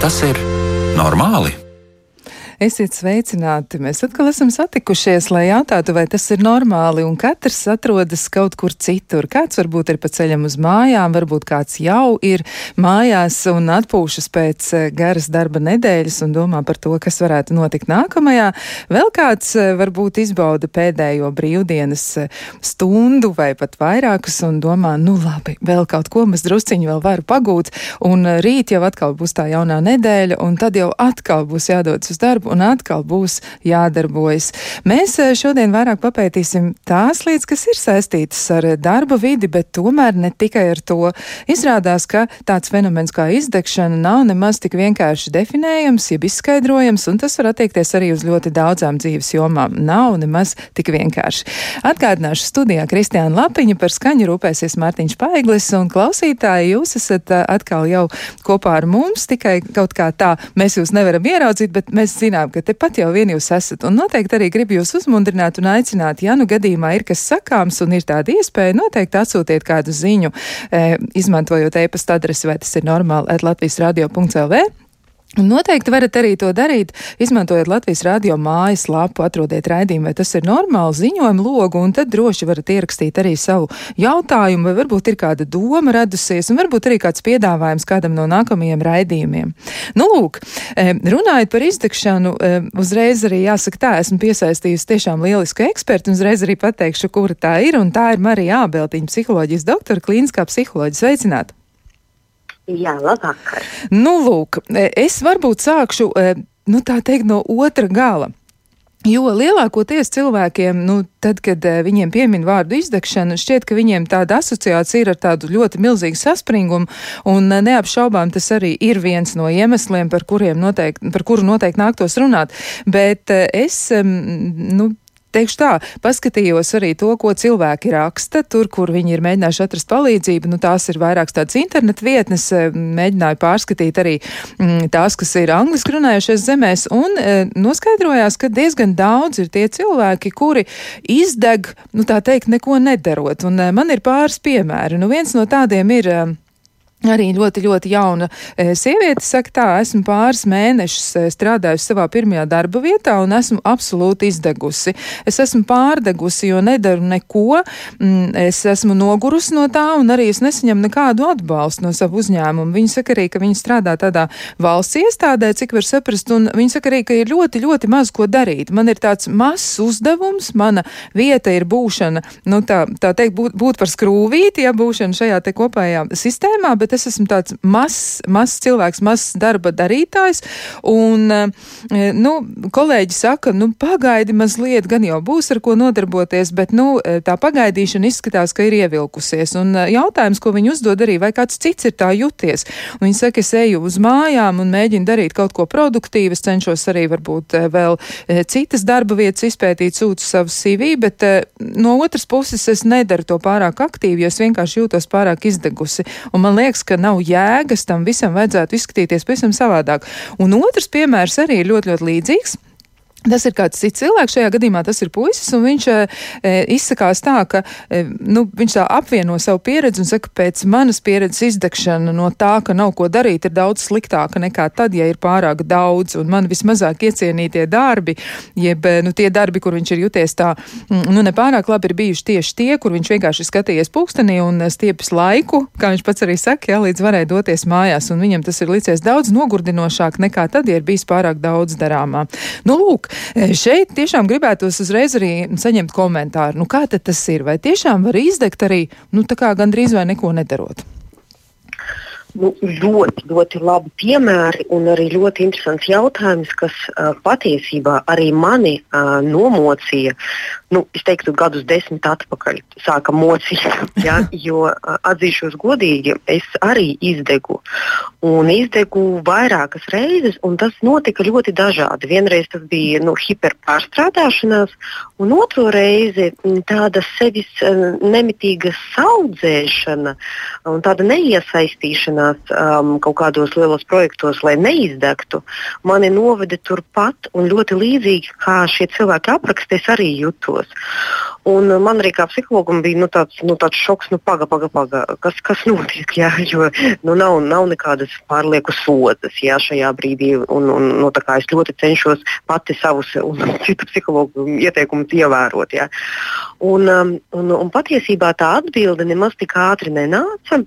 Tas ir normāli? Esiet sveicināti! Mēs atkal esam satikušies, lai jautātu, vai tas ir normāli, un katrs atrodas kaut kur citur. Kāds varbūt ir pa ceļam uz mājām, varbūt kāds jau ir mājās un atpūšas pēc eh, garas darba nedēļas un domā par to, kas varētu notikt nākamajā. Vēl kāds eh, varbūt izbauda pēdējo brīvdienas eh, stundu vai pat vairākus un domā, nu labi, vēl kaut ko mēs drusciņi vēl varu pagūt, un rīt jau atkal būs tā jaunā nedēļa, un tad jau atkal būs jādodas uz darbu un atkal būs jādarbojas. Mēs eh, šodien vairāk papētīsim tās lietas, kas ir saistītas ar eh, darba vidi, bet tomēr ne tikai ar to. Izrādās, ka tāds fenomens kā izdegšana nav nemaz tik vienkārši definējams, jeb izskaidrojams, un tas var attiekties arī uz ļoti daudzām dzīves jomām. Nav nemaz tik vienkārši. Atgādināšu studijā Kristiāna Lapiņa par skaņu rūpēsies Mārtiņš Paiglis, un klausītāji, jūs esat eh, atkal jau kopā ar mums, tikai kaut kā tā mēs jūs nevaram ieraudzīt, bet mēs zinām, zinām, ka tepat jau vien jūs esat. Un noteikti arī gribu jūs uzmundrināt un aicināt, ja nu gadījumā ir kas sakāms un ir tāda iespēja, noteikti atsūtiet kādu ziņu, e, izmantojot e-pasta adresi, vai tas ir normāli, at Latvijas radio.lv Un noteikti varat arī to darīt, izmantojot Latvijas radio mājas lapu, atrodiet raidījumu, vai tas ir normāli ziņojumu logu, un tad droši varat ierakstīt arī savu jautājumu, vai varbūt ir kāda doma radusies, un varbūt arī kāds piedāvājums kādam no nākamajiem raidījumiem. Nu, lūk, runājot par izdegšanu, uzreiz arī jāsaka tā, esmu piesaistījusi tiešām lielisku ekspertu, un uzreiz arī pateikšu, kura tā ir, un tā ir Marija Ābeltiņa, psiholoģijas doktora, klīniskā psiholoģija. Sveicināta! Jā, labvakar. Nu, lūk, e, es varbūt sākšu, e, nu, tā teikt, no otra gala. Jo lielākoties cilvēkiem, nu, tad, kad uh, viņiem piemin vārdu izdegšana, šķiet, ka viņiem tāda asociācija ir ar tādu ļoti milzīgu saspringumu, un neapšaubām tas arī ir viens no iemesliem, par, noteikti, par kuru noteikti nāktos runāt. Bet es, nu, teikšu tā, paskatījos arī to, ko cilvēki raksta, tur, kur viņi ir mēģinājuši atrast palīdzību. Nu, tās ir vairākas tādas internetu vietnes, eh, mēģināju pārskatīt arī mm, tās, kas ir angliski runājušies zemēs, un e, noskaidrojās, ka diezgan daudz ir tie cilvēki, kuri izdeg, nu tā teikt, neko nedarot. Un e, man ir pāris piemēri. Nu, viens no tādiem ir. E, Arī ļoti, ļoti jauna e, sieviete saka, tā, esmu pāris mēnešus e, strādājusi savā pirmajā darba vietā un esmu absolūti izdegusi. Es esmu pārdegusi, jo nedaru neko, mm, es esmu nogurusi no tā un arī es nesaņemu nekādu atbalstu no savu uzņēmumu. Viņa saka arī, ka viņa strādā tādā valsts iestādē, cik var saprast, un viņa saka arī, ka ir ļoti, ļoti maz ko darīt. Man ir tāds mazs uzdevums, mana vieta ir būšana, nu tā, tā teikt, būt, būt par skrūvīti, ja būšana šajā te kopējā sistēmā, bet bet es esmu tāds mazs, mazs cilvēks, mazs darba darītājs. Un, eh, nu, kolēģi saka, nu, pagaidi mazliet, gan jau būs ar ko nodarboties, bet, nu, eh, tā pagaidīšana izskatās, ka ir ievilkusies. Un eh, jautājums, ko viņi uzdod arī, vai kāds cits ir tā juties. Un viņi saka, es eju uz mājām un mēģinu darīt kaut ko produktīvu, es cenšos arī varbūt vēl citas darba vietas izpētīt, sūtu savu CV, bet no otras puses es nedaru to pārāk aktīvi, jo es vienkārši jūtos pārāk izdegusi. Un man liekas, liekas, ka nav jēgas tam visam vajadzētu izskatīties pavisam savādāk. Un otrs piemērs arī ļoti, ļoti līdzīgs. Tas ir kāds cits cilvēks, šajā gadījumā tas ir puisis, un viņš e, izsakās tā, ka e, nu, viņš tā apvieno savu pieredzi un saka, pēc manas pieredzes izdegšana no tā, ka nav ko darīt, ir daudz sliktāka nekā tad, ja ir pārāk daudz, un man vismazāk iecienītie darbi, jeb nu, tie darbi, kur viņš ir juties tā, nu, nepārāk labi ir bijuši tieši tie, kur viņš vienkārši skatījies pūkstenī un stiepis laiku, kā viņš pats arī saka, jā, līdz varēja doties mājās, un viņam tas ir licies daudz nogurdinošāk nekā tad, ja ir bijis pārāk daudz darāmā. Nu, lūk, šeit tiešām gribētos uzreiz arī saņemt komentāru. Nu, kā tad tas ir? Vai tiešām var izdegt arī, nu, tā kā gandrīz vai neko nedarot? Nu, ļoti, ļoti labi piemēri un arī ļoti interesants jautājums, kas uh, patiesībā arī mani uh, nomocīja nu, es teiktu, gadus desmit atpakaļ sāka mocīt. Ja, jo atzīšos godīgi, es arī izdegu. Un izdegu vairākas reizes, un tas notika ļoti dažādi. Vienreiz tas bija nu, hiperpārstrādāšanās, un otru reizi tāda sevis nemitīga saudzēšana un tāda neiesaistīšanās iesaistīšanās um, kaut kādos lielos projektos, lai neizdegtu, mani noveda turpat un ļoti līdzīgi, kā šie cilvēki apraksta, es arī jutos. Un man arī kā psihologam bija nu, tāds, nu, tāds šoks, nu, paga, paga, paga, kas, kas notiek. Jā, jo nu, nav, nav nekādas pārlieku slodzes jā, šajā brīdī. Un, un, nu, es ļoti cenšos pati savus un citu psihologu ieteikumus ievērot. Jā. Un, um, un, un patiesībā tā atbilde nemaz tik ātri nenāca.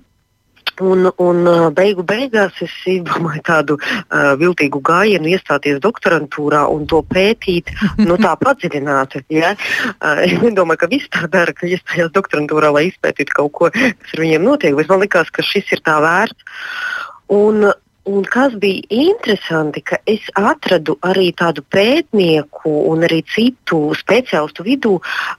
Un, un beigu beigās es izdomāju tādu uh, viltīgu gājienu, iestāties doktorantūrā un to pētīt, nu, tā padziļināti. Ja? Uh, es nedomāju, ka viss tā dara, ka iestājās doktorantūrā, lai izpētītu kaut ko, kas ar viņiem notiek, bet man likās, ka šis ir tā vērts. Un, Un kas bija interesanti, ka es atradu arī tādu pētnieku un arī citu speciālistu vidū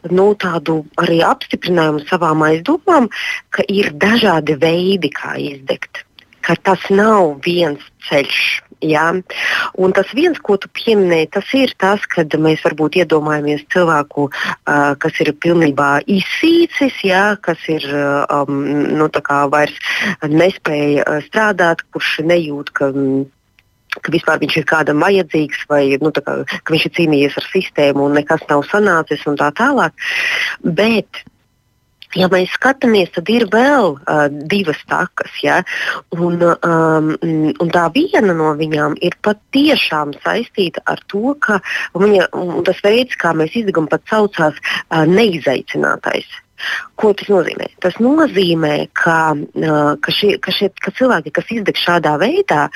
nu, tādu arī apstiprinājumu savām aizdomām, ka ir dažādi veidi, kā izdegt. Ka tas nav viens ceļš. Ja? Un tas viens, ko tu pieminēji, tas ir tas, kad mēs varbūt iedomājamies cilvēku, uh, kas ir pilnībā izsīcis, ja? kas ir um, nu, vairs nespēja strādāt, kurš nejūt, ka ka vispār viņš ir kādam vajadzīgs, vai nu, kā, ka viņš ir cīnījies ar sistēmu un nekas nav sanācis un tā tālāk. Bet Ja mēs skatāmies, tad ir vēl uh, divas takas. Ja? Un, um, un tā viena no viņām ir patiešām saistīta ar to, ka viņa, tas veids, kā mēs izdegam, pat saucās uh, neizaicinātais. Ko tas nozīmē? Tas nozīmē, ka, ka, šie, ka, šie, ka cilvēki, kas izdeg šādā veidā,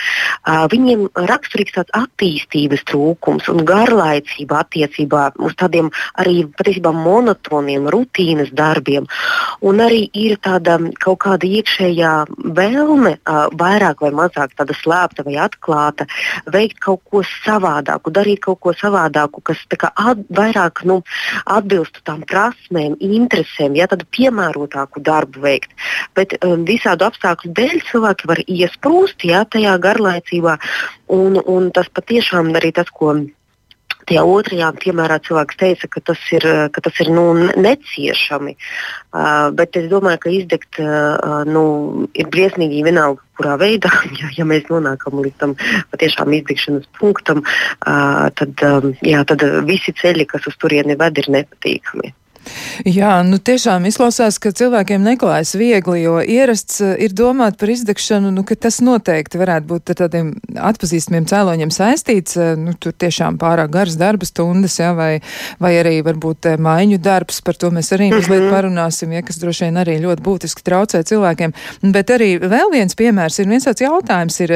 viņiem raksturīgs tāds attīstības trūkums un garlaicība attiecībā uz tādiem arī patiesībā monotoniem, rutīnas darbiem. Un arī ir tāda kaut kāda iekšējā vēlme, vairāk vai mazāk tāda slēpta vai atklāta, veikt kaut ko savādāku, darīt kaut ko savādāku, kas kā, at, vairāk nu, atbilstu tām prasmēm, interesēm cilvēkiem, ja tādu piemērotāku darbu veikt. Bet um, visādu apstākļu dēļ cilvēki var iesprūst ja, tajā garlaicībā, un, un tas patiešām arī tas, ko tajā otrajā piemērā cilvēks teica, ka tas ir, ka tas ir nu, neciešami. Uh, bet es domāju, ka izdegt uh, nu, ir briesmīgi vienalga, kurā veidā, ja, ja mēs nonākam līdz tam patiešām izdegšanas punktam, uh, tad, um, jā, tad visi ceļi, kas uz turieni ved, ir nepatīkami. Jā, nu tiešām izklausās, ka cilvēkiem neklājas viegli, jo ierasts eh, ir domāt par izdegšanu, nu, ka tas noteikti varētu būt ar tādiem atpazīstamiem cēloņiem saistīts, eh, nu, tur tiešām pārāk garas darba stundas, jā, vai, vai arī varbūt eh, maiņu darbs, par to mēs arī mazliet mhm. parunāsim, ja, kas droši vien arī ļoti būtiski traucē cilvēkiem. Bet arī vēl viens piemērs ir viens tāds jautājums ir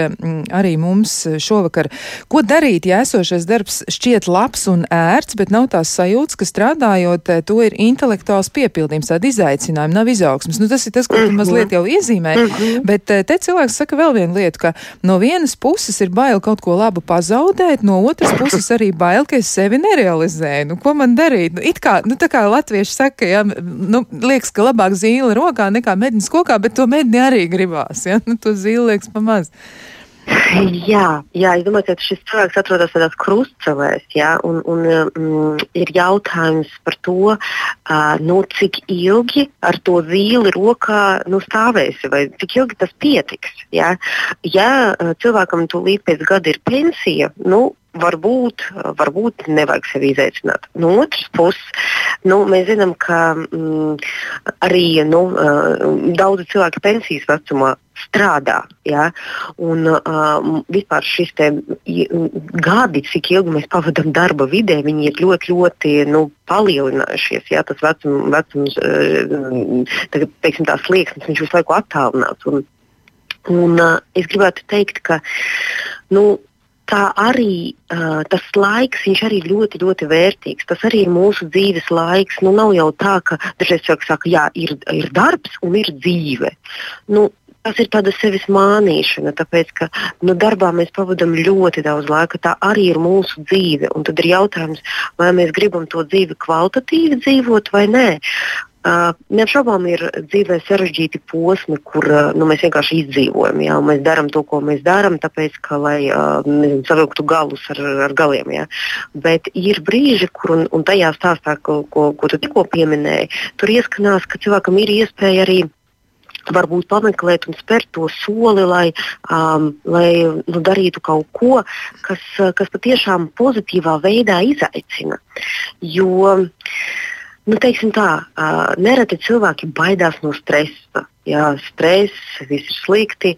arī mums šovakar. Ko darīt, ja esošais darbs šķiet labs un ērts, bet nav tās sajūtas, ka strādājot, to ir intelektuāls piepildījums, tāda izaicinājuma, nav izaugsmas. Nu, tas ir tas, ko tu mazliet jau iezīmē. Bet eh, te cilvēks saka vēl vienu lietu, ka no vienas puses ir bail kaut ko labu pazaudēt, no otras puses arī bail, ka es sevi nerealizēju. Nu, ko man darīt? Nu, it kā, nu, tā kā latvieši saka, ja, nu, liekas, ka labāk zīle rokā nekā mednis kokā, bet to medni arī gribās, ja, nu, to zīle liekas pamaz. Jā, jā, es domāju, ka šis cilvēks atrodas tādās krustcelēs, jā, un, un mm, ir jautājums par to, uh, nu, cik ilgi ar to zīli rokā nu, stāvēsi, vai cik ilgi tas pietiks. Jā. Ja cilvēkam tūlīt pēc gada ir pensija, nu, varbūt, varbūt nevajag sevi izaicināt. No otras puses, nu, mēs zinām, ka mm, arī nu, daudzi cilvēki pensijas vecumā strādā. Ja? Un uh, vispār šis te, gadi, cik ilgi mēs pavadām darba vidē, viņi ir ļoti, ļoti nu, palielinājušies. Ja? Tas vecum, vecums, tagad, teiksim, tā slieksnis, viņš visu laiku attālināts. Un, un uh, es gribētu teikt, ka nu, tā arī uh, tas laiks arī ir ļoti, ļoti vērtīgs. Tas arī ir mūsu dzīves laiks. Nu, nav jau tā, ka dažreiz cilvēks saka, jā, ir, ir darbs un ir dzīve. Nu, Tas ir tāda sevis mānīšana, tāpēc ka nu, darbā mēs pavadām ļoti daudz laika. Tā arī ir mūsu dzīve. Un tad ir jautājums, vai mēs gribam to dzīvi kvalitatīvi dzīvot vai nē. Uh, Neapšaubām ir dzīvē sarežģīti posmi, kur uh, nu, mēs vienkārši izdzīvojam. Jā, mēs darām to, ko mēs darām, tāpēc, ka, lai uh, savilktu galus ar, ar galiem. Jā. Bet ir brīži, kur, un, un tajā stāstā, ko, ko, ko tu tikko pieminēji, tur ieskanās, ka cilvēkam ir iespēja arī varbūt pameklēt un spērt to soli, lai, um, lai nu, darītu kaut ko, kas, kas patiešām pozitīvā veidā izaicina. Jo, nu, teiksim tā, uh, nereti cilvēki baidās no stresa jā, stress, viss ir slikti.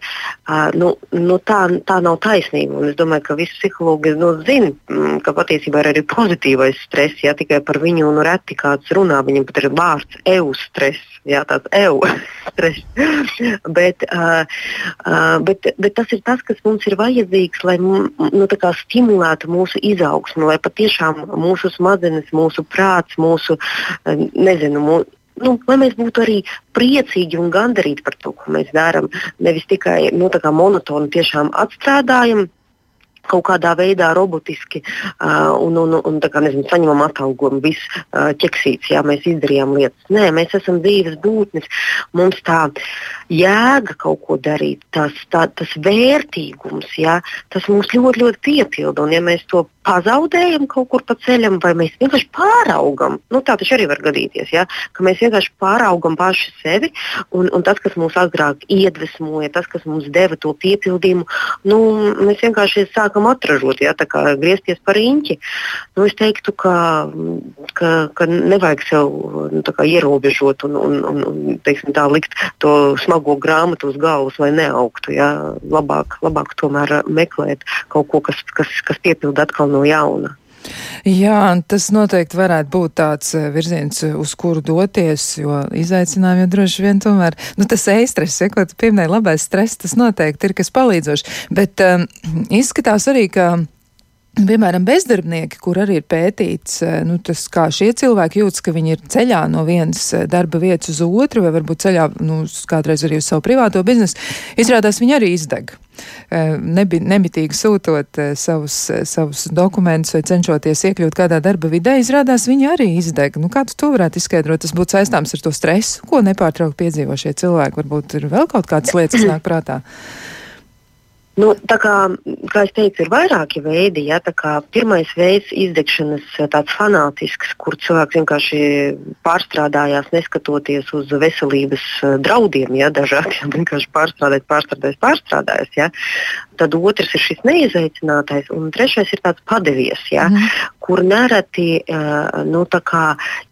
Uh, nu, nu tā, tā nav taisnība. Un es domāju, ka visi psihologi nu, zina, mm, ka patiesībā ir arī pozitīvais stress. Jā, tikai par viņu nu, reti kāds runā. Viņam pat ir vārds eustress. Jā, tāds eu stress. bet, uh, uh, bet, bet tas ir tas, kas mums ir vajadzīgs, lai nu, stimulētu mūsu izaugsmu, lai patiešām mūsu smadzenes, mūsu prāts, mūsu, nezinu, mūsu nu, lai mēs būtu arī priecīgi un gandarīti par to, ko mēs darām. Nevis tikai nu, monotoni tiešām atstrādājam, kaut kādā veidā robotiski uh, un, un, un kā, nezinu, saņemam atalgojumu, viss uh, ķeksīts, jā, mēs izdarījām lietas. Nē, mēs esam dzīves būtnes. Mums tā jēga kaut ko darīt, tas, tā, tas vērtīgums, jā, tas mums ļoti, ļoti piepilda. Un ja mēs to pazaudējam kaut kur pa ceļam, vai mēs vienkārši pāraugam, nu, tā taču arī var gadīties, jā, ka mēs vienkārši pāraugam paši sevi, un, un tas, kas mūs agrāk iedvesmoja, tas, kas mums deva to piepildījumu, nu, mēs vienkārši sākam atražot, ja, griezties par īņķi. Nu, es teiktu, ka, ka, ka nevajag sev nu, ierobežot un, un, un, teiksim, tā, likt to smago grāmatu uz galvas, lai neaugtu. Ja. Labāk, labāk tomēr meklēt kaut ko, kas, kas, kas piepilda atkal no jauna. Jā, tas noteikti varētu būt tāds eh, virziens, uz kuru doties, jo izaicinājumi jau droši vien tomēr, nu tas e-stress, ja, ko tu pieminēji, labais stress, tas noteikti ir kas palīdzoši, bet um, izskatās arī, ka Piemēram, bezdarbnieki, kur arī ir pētīts, eh, nu, tas, kā šie cilvēki jūtas, ka viņi ir ceļā no vienas eh, darba vietas uz otru, vai varbūt ceļā, nu, kādreiz arī uz savu privāto biznesu, izrādās viņi arī izdeg. Eh, nebi, nemitīgi sūtot savus, savus dokumentus vai cenšoties iekļūt kādā darba vidē, izrādās viņi arī izdeg. Nu, kā tu to varētu izskaidrot? Tas būtu saistāms ar to stresu, ko nepārtraukti piedzīvo šie cilvēki. Varbūt ir vēl kaut kādas lietas, kas nāk prātā. Nu, kā, kā es teicu, ir vairāki veidi. Ja, pirmais veids - izdegšanas tāds fanātisks, kur cilvēks vienkārši pārstrādājās, neskatoties uz veselības eh, draudiem. Ja, dažādi ja, vienkārši pārstrādājot, pārstrādājot, pārstrādājot. Ja. Tad otrs ir šis neizaicinātais, un trešais ir tāds padevies, ja, mm. kur nereti uh, nu,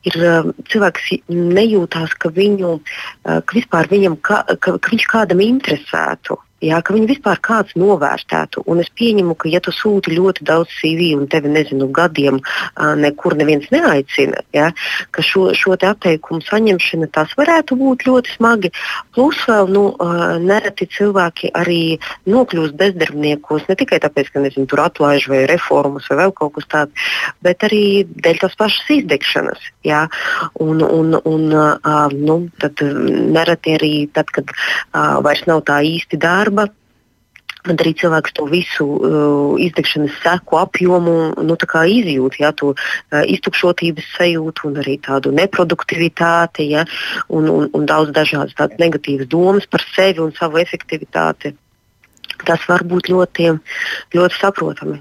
ir uh, cilvēks nejūtās, ka, viņu, ka vispār viņam, ka, ka, ka viņš kādam interesētu. Jā, ka viņu vispār kāds novērtētu. Un es pieņemu, ka, ja tu sūti ļoti daudz CV un tevi, nezinu, gadiem nekur neviens neaicina, jā, ka šo, šo atteikumu saņemšana tas varētu būt ļoti smagi. Plus vēl nu, nereti cilvēki arī nokļūst bezdarbniekos ne tikai tāpēc, ka nezinu, tur atlaiž vai reformas vai vēl kaut kas tāds, bet arī dēļ tās pašas izdegšanas. Jā, un, un, un, nu, tad nereti arī tad, kad vairs nav tā īsti darba darba. Tad arī cilvēks to visu uh, izdegšanas seku apjomu nu, izjūt, ja, to uh, iztukšotības sajūtu un arī tādu neproduktivitāti ja, un, un, un daudz dažādas negatīvas domas par sevi un savu efektivitāti. Tas var būt ļoti, ļoti saprotami.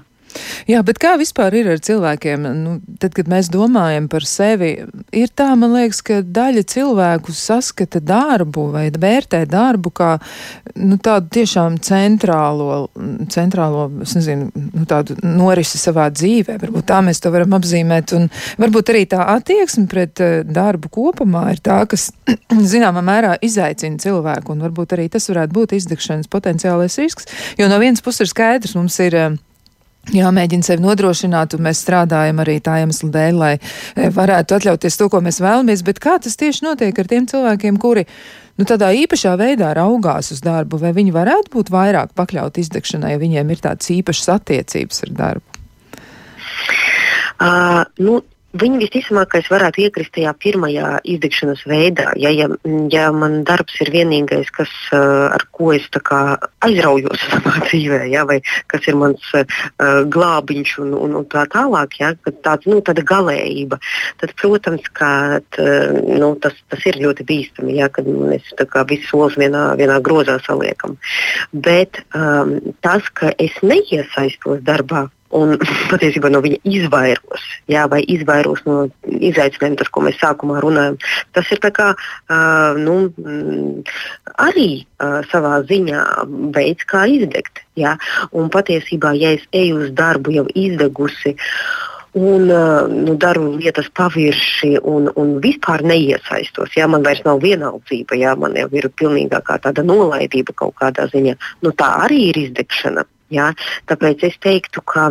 Jā, bet kā vispār ir ar cilvēkiem? Nu, tad, kad mēs domājam par sevi, ir tā, man liekas, ka daļa cilvēku saskata darbu vai vērtē darbu kā nu, tādu tiešām centrālo, centrālo nezinu, nu, tādu norisi savā dzīvē. Varbūt tā mēs to varam apzīmēt. Un varbūt arī tā attieksme pret uh, darbu kopumā ir tā, kas zināmā mērā izaicina cilvēku. Un varbūt arī tas varētu būt izdegšanas potenciālais risks. Jo no vienas puses ir skaidrs, mums ir. Jāmēģina sevi nodrošināt, un mēs strādājam arī tā iemesla dēļ, lai e, varētu atļauties to, ko mēs vēlamies. Bet kā tas tieši notiek ar tiem cilvēkiem, kuri nu, tādā īpašā veidā raugās uz darbu, vai viņi varētu būt vairāk pakļauti izdegšanai, ja viņiem ir tādas īpašas attiecības ar darbu? Uh, nu, Viņi visticamākais varētu iekrist tajā pirmajā izdegšanas veidā. Ja, ja, ja man darbs ir vienīgais, kas, ar ko es aizraujos savā dzīvē, ja, vai kas ir mans uh, glābiņš un, un, un tā tālāk, ja, tāds, nu, tāda galējība, tad, protams, ka, t, nu, tas, tas ir ļoti bīstami, ja, kad mēs visus solus vienā, vienā grozā saliekam. Bet um, tas, ka es neiesaistos darbā, un patiesībā no viņa izvairos, jā, vai izvairos no izaicinājumiem, tas, ko mēs sākumā runājam. Tas ir kā, uh, nu, arī uh, savā ziņā veids, kā izdegt. Jā. Un patiesībā, ja es eju uz darbu jau izdegusi, un nu, daru lietas pavirši un, un vispār neiesaistos. Jā, man vairs nav vienaldzība, jā, man jau ir pilnīgākā tāda nolaidība kaut kādā ziņā. Nu, tā arī ir izdegšana. Jā. Tāpēc es teiktu, ka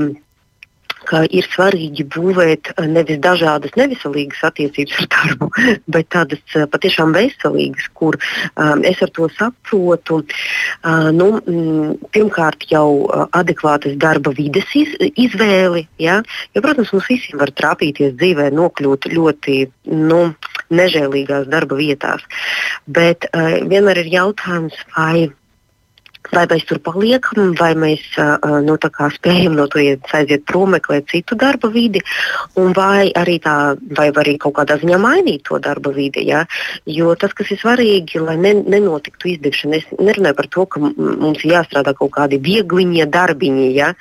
ka ir svarīgi būvēt eh, nevis dažādas neviselīgas attiecības ar darbu, bet tādas eh, patiešām veselīgas, kur um, es ar to saprotu. Uh, nu, m, pirmkārt, jau adekvātas darba vides iz, izvēli. Ja? Jo, protams, mums visiem var trāpīties dzīvē, nokļūt ļoti nu, nežēlīgās darba vietās. Bet uh, vienmēr ir jautājums, vai vai mēs tur paliekam, vai mēs nu, spējam no turienes aiziet prom, meklēt citu darba vidi, vai arī, tā, vai arī kaut kādā ziņā mainīt to darba vidi. Ja? Jo tas, kas ir svarīgi, lai ne, nenotiktu izdegšana, es nerunāju par to, ka mums ir jāstrādā kaut kādi viegliņie darbiņi. Ja?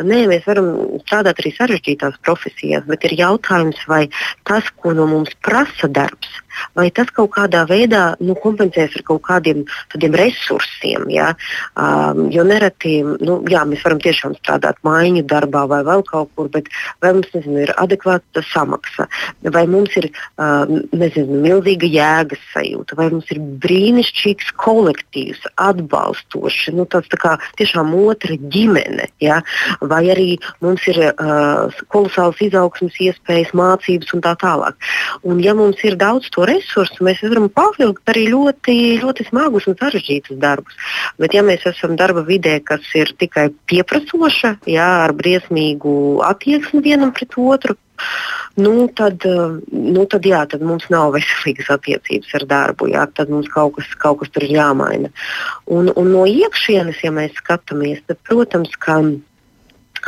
Nē, mēs varam strādāt arī sarežģītās profesijās, bet ir jautājums, vai tas, ko no mums prasa darbs, vai tas kaut kādā veidā nu, kompensēs ar kaut kādiem resursiem. Ja? Um, jo nereti nu, jā, mēs varam tiešām strādāt mājiņu darbā vai vēl kaut kur, bet vai mums nezinu, ir adekvāta samaksa, vai mums ir um, nezinu, milzīga jēgas sajūta, vai mums ir brīnišķīgs kolektīvs, atbalstošs, nu, tāds tā kā tiešām otra ģimene, ja? vai arī mums ir uh, kolosāls izaugsmas iespējas, mācības un tā tālāk. Un, ja mums ir daudz to resursu, mēs varam pavilkt arī ļoti, ļoti smagus un sarežģītus darbus. Bet, ja mēs esam darba vidē, kas ir tikai pieprasoša, jā, ar briesmīgu attieksmi vienam pret otru, nu, tad, nu, tad, jā, tad mums nav veselīgas attiecības ar darbu. Jā, tad mums kaut kas, kaut kas tur ir jāmaina. Un, un no iekšienes, ja mēs skatāmies, tad, protams, ka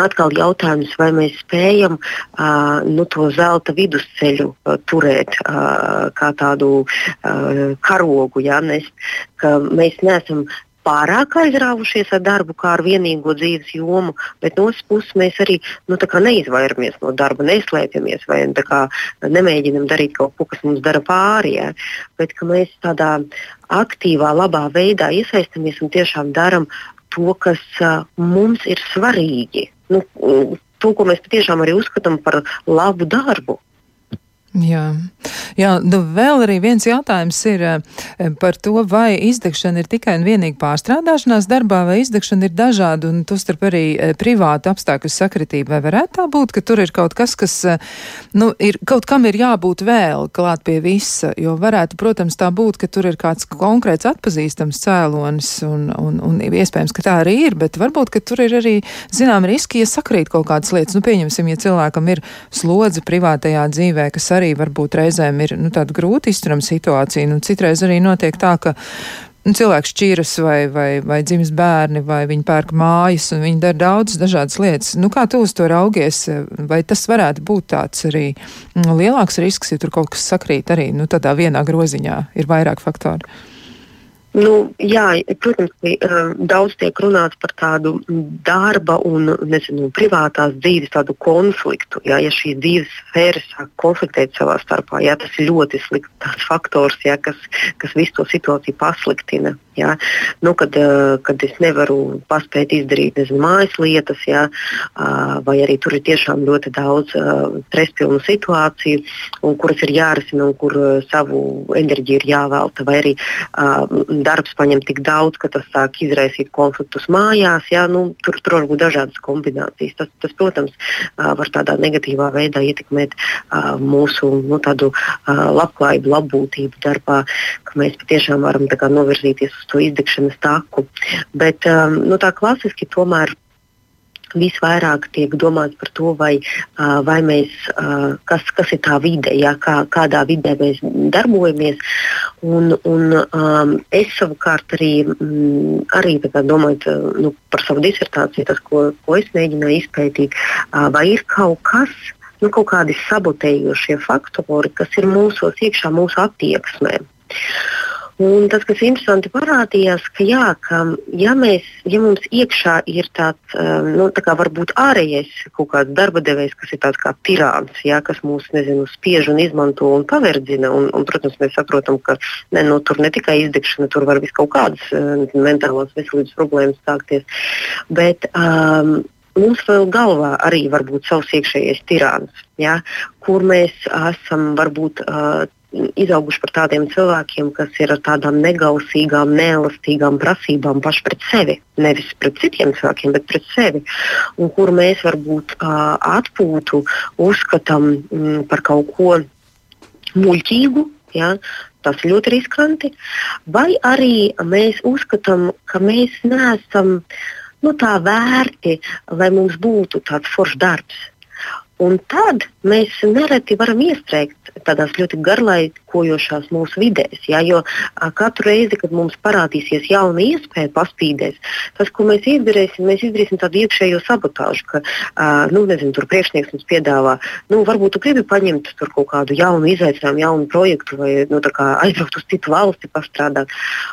atkal jautājums, vai mēs spējam uh, nu, to zelta vidusceļu uh, turēt uh, kā tādu uh, karogu, ja, mēs neesam pārāk aizrāvušies ar darbu kā ar vienīgo dzīves jomu, bet no otras puses mēs arī nu, neizvairamies no darba, neslēpjamies vai kā, nemēģinam darīt kaut ko, kas mums dara pāri. Ja? Bet mēs tādā aktīvā, labā veidā iesaistamies un tiešām darām to, kas uh, mums ir svarīgi nu, to, ko mēs patiešām arī uzskatām par labu darbu. Jā, Jā nu vēl arī viens jautājums ir eh, par to, vai izdegšana ir tikai un vienīgi pārstrādāšanās darbā, vai izdegšana ir dažāda un tostarp arī eh, privāta apstākļu sakritība. Vai varētu tā būt, ka tur ir kaut kas, kas, eh, nu, ir, kaut kam ir jābūt vēl klāt pie visa, jo varētu, protams, tā būt, ka tur ir kāds konkrēts atpazīstams cēlonis un, un, un iespējams, ka tā arī ir, bet varbūt, ka tur ir arī, zinām, riski, ja sakrīt kaut kādas lietas. Nu, pieņemsim, ja cilvēkam ir slodze privātajā dzīvē, kas arī arī varbūt reizēm ir nu, tāda grūta izturama situācija. Nu, citreiz arī notiek tā, ka nu, cilvēks šķiras vai, vai, vai dzimis bērni, vai viņi pērk mājas, un viņi dara daudzas dažādas lietas. Nu, kā tu uz to raugies? Vai tas varētu būt tāds arī nu, lielāks risks, ja tur kaut kas sakrīt arī nu, tādā vienā groziņā? Ir vairāk faktoru. Nu, jā, protams, daudz tiek runāts par tādu darba un nezinu, privātās dzīves konfliktu. Jā, ja šīs dzīves sfēras sāk konfliktēt savā starpā, jā, tas ir ļoti slikts faktors, jā, kas, kas visu to situāciju pasliktina. Jā. Nu, kad, kad es nevaru paspēt izdarīt nezinu, mājas lietas, jā, vai arī tur ir tiešām ļoti daudz stresspilnu situāciju, kuras ir jārisina un kur savu enerģiju ir jāvelta, vai arī darbs paņem tik daudz, ka tas sāk izraisīt konfliktus mājās. Jā, nu, tur, tur var būt dažādas kombinācijas. Tas, tas protams, var tādā negatīvā veidā ietekmēt mūsu nu, tādu, labklājību, labbūtību darbā, ka mēs patiešām varam novirzīties uz to izdegšanas taku. Bet nu, tā klasiski tomēr visvairāk tiek domāts par to, vai, vai mēs, kas, kas ir tā vide, jā, kā, kādā vidē mēs darbojamies. Un, un, um, es savukārt arī, mm, arī domājot nu, par savu disertāciju, tas, ko, ko es mēģināju izpētīt, uh, vai ir kaut kas, nu, kaut kādi sabotējošie faktori, kas ir mūsos iekšā, mūsu attieksmē. Un tas, kas interesanti parādījās, ka, jā, ka ja, mēs, ja mums iekšā ir tāds, um, nu, tā varbūt ārējais kaut kāds darba devējs, kas ir tāds kā tirāns, jā, kas mūs, nezinu, spiež un izmanto un paverdzina, un, un protams, mēs saprotam, ka ne, nu, tur ne tikai izdegšana, tur var vis kaut kādas uh, mentālās veselības problēmas sākties. Bet, um, mums vēl galvā arī var būt savs iekšējais tirāns, ja, kur mēs esam varbūt uh, izauguši par tādiem cilvēkiem, kas ir ar tādām negausīgām, neelastīgām prasībām paši pret sevi. Nevis pret citiem cilvēkiem, bet pret sevi. Un kur mēs varbūt uh, atpūtu uzskatām mm, par kaut ko muļķīgu. Ja? Tas ir ļoti riskanti. Vai arī mēs uzskatām, ka mēs neesam nu, tā vērti, lai mums būtu tāds foršs darbs. Un tad mēs nereti varam iestrēgt tādās ļoti garlaikojošās mūsu vidēs. Ja, jo katru reizi, kad mums parādīsies jauna iespēja paspīdēs, tas, ko mēs izdarīsim, mēs izdarīsim tādu iekšējo sabotāžu, ka nu, nezinu, tur priekšnieks mums piedāvā, nu, varbūt tu gribi paņemt kaut kādu jaunu izaicinājumu, jaunu projektu vai nu, aizbraukt uz citu valsti, pastrādāt.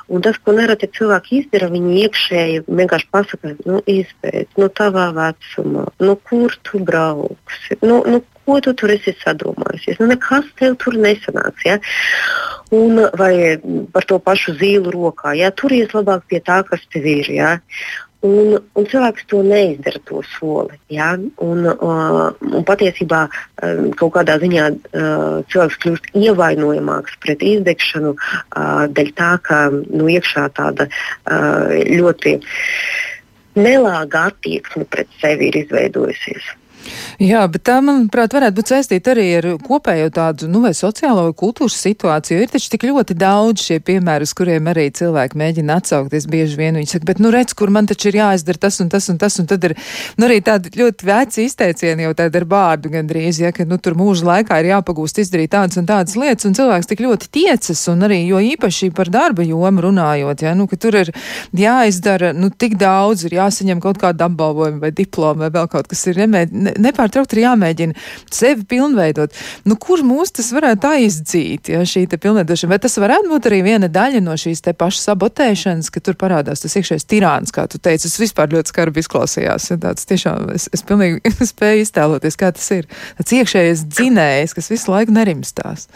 Un tas, ko nereti cilvēki izdara, viņi iekšēji vienkārši pasakā, nu, izpēc, nu, tavā vecumā, nu, kur tu brauksi nu, nu, ko tu tur esi sadomājusies? Nu, nekas tev tur nesanāks. Ja? Un, vai par to pašu zīlu rokā. Ja? Turies labāk pie tā, kas tev ir. Ja? Un, un cilvēks to neizdara, to soli. Ja? Un, uh, un patiesībā um, kaut kādā ziņā uh, cilvēks kļūst ievainojamāks pret izdegšanu uh, dēļ tā, ka nu, iekšā tāda uh, ļoti nelāga attieksme pret sevi ir izveidojusies. Jā, bet tā, manuprāt, varētu būt saistīta arī ar kopējo tādu, nu, vai sociālo vai kultūras situāciju. Ir taču tik ļoti daudz šie piemēri, uz kuriem arī cilvēki mēģina atsaukties. Bieži vien viņi saka, bet, nu, redz, kur man taču ir jāizdara tas un tas un tas, un tad ir, nu, arī tādi ļoti veci izteicieni jau tādi ar bārdu gandrīz, ja, ka, nu, tur mūža laikā ir jāpagūst izdarīt tādas un tādas lietas, un cilvēks tik ļoti tiecas, un arī, jo īpaši par darba jomu runājot, ja, nu, ka tur ir jāizdara, nu, tik daudz, ir jāsaņem kaut kāda apbalvojuma vai diploma vai vēl kaut kas ir nemē, ne, nepār nepārtraukti ir jāmēģina sevi pilnveidot. Nu, kur mūs tas varētu aizdzīt, ja šī pilnveidošana? Vai tas varētu būt arī viena daļa no šīs te pašas sabotēšanas, ka tur parādās tas iekšējais tirāns, kā tu teici? Tas vispār ļoti skarbi izklausījās. Ja tāds tiešām es, es pilnīgi spēju iztēloties, kā tas ir. Tas iekšējais dzinējs, kas visu laiku nerimstās.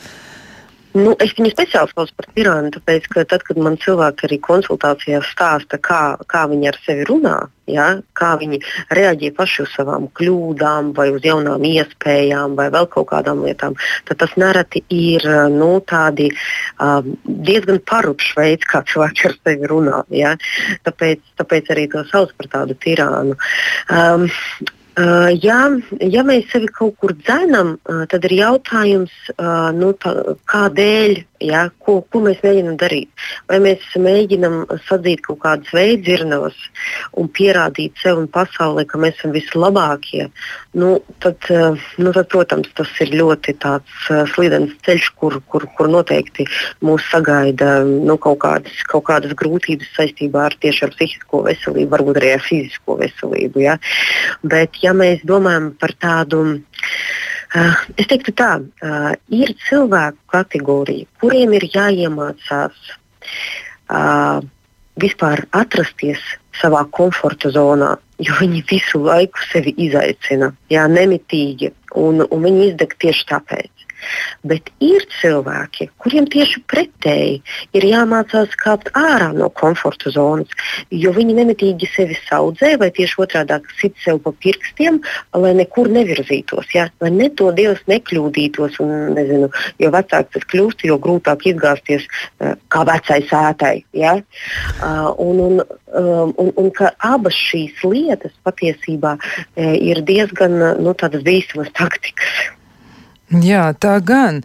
Nu, es viņu speciāli saucu par tirānu, tāpēc, ka tad, kad man cilvēki arī konsultācijās stāsta, kā, kā viņi ar sevi runā, ja, kā viņi reaģē paši uz savām kļūdām, vai uz jaunām iespējām, vai vēl kaut kādām lietām, tad tas nereti ir nu, tādi, um, diezgan parupšs veids, kā cilvēki ar sevi runā. Ja. Tāpēc, tāpēc arī to sauc par tādu tirānu. Um, ja, ja mēs sevi kaut kur dzenam, tad ir jautājums, nu, tā, kādēļ Ja, ko, ko mēs mēģinām darīt? Vai mēs mēģinām sadzīt kaut kādas veidzirnavas un pierādīt sev un pasaulē, ka mēs esam vislabākie? Nu, tad, eh, nu, tad, protams, tas ir ļoti eh, slidens ceļš, kur, kur, kur noteikti mūs sagaida nu, kaut, kādas, kaut kādas grūtības saistībā ar tieši ar psihisko veselību, varbūt arī ar fizisko veselību. Ja? Bet, ja mēs domājam par tādu es teiktu, tā uh, ir cilvēku kategorija, kuriem ir jāiemācās uh, vispār atrasties savā komforta zonā, jo viņi visu laiku sevi izaicina, jā, nemitīgi, un, un viņi izdeg tieši tāpēc. Bet ir cilvēki, kuriem tieši pretēji ir jāmācās kāpt ārā no komforta zonas, jo viņi nemitīgi sevi saudzē vai tieši otrādi sit sev pa pirkstiem, lai nekur nevirzītos. Ja? Lai ne to Dievs nekļūdītos, un nezinu, jo vecāks tas kļūst, jo grūtāk izgāzties uh, kā vecai sētai. Ja? Uh, un, un, um, un, un ka abas šīs lietas patiesībā uh, ir diezgan nu, bīstamas taktikas. Jā, tā gan,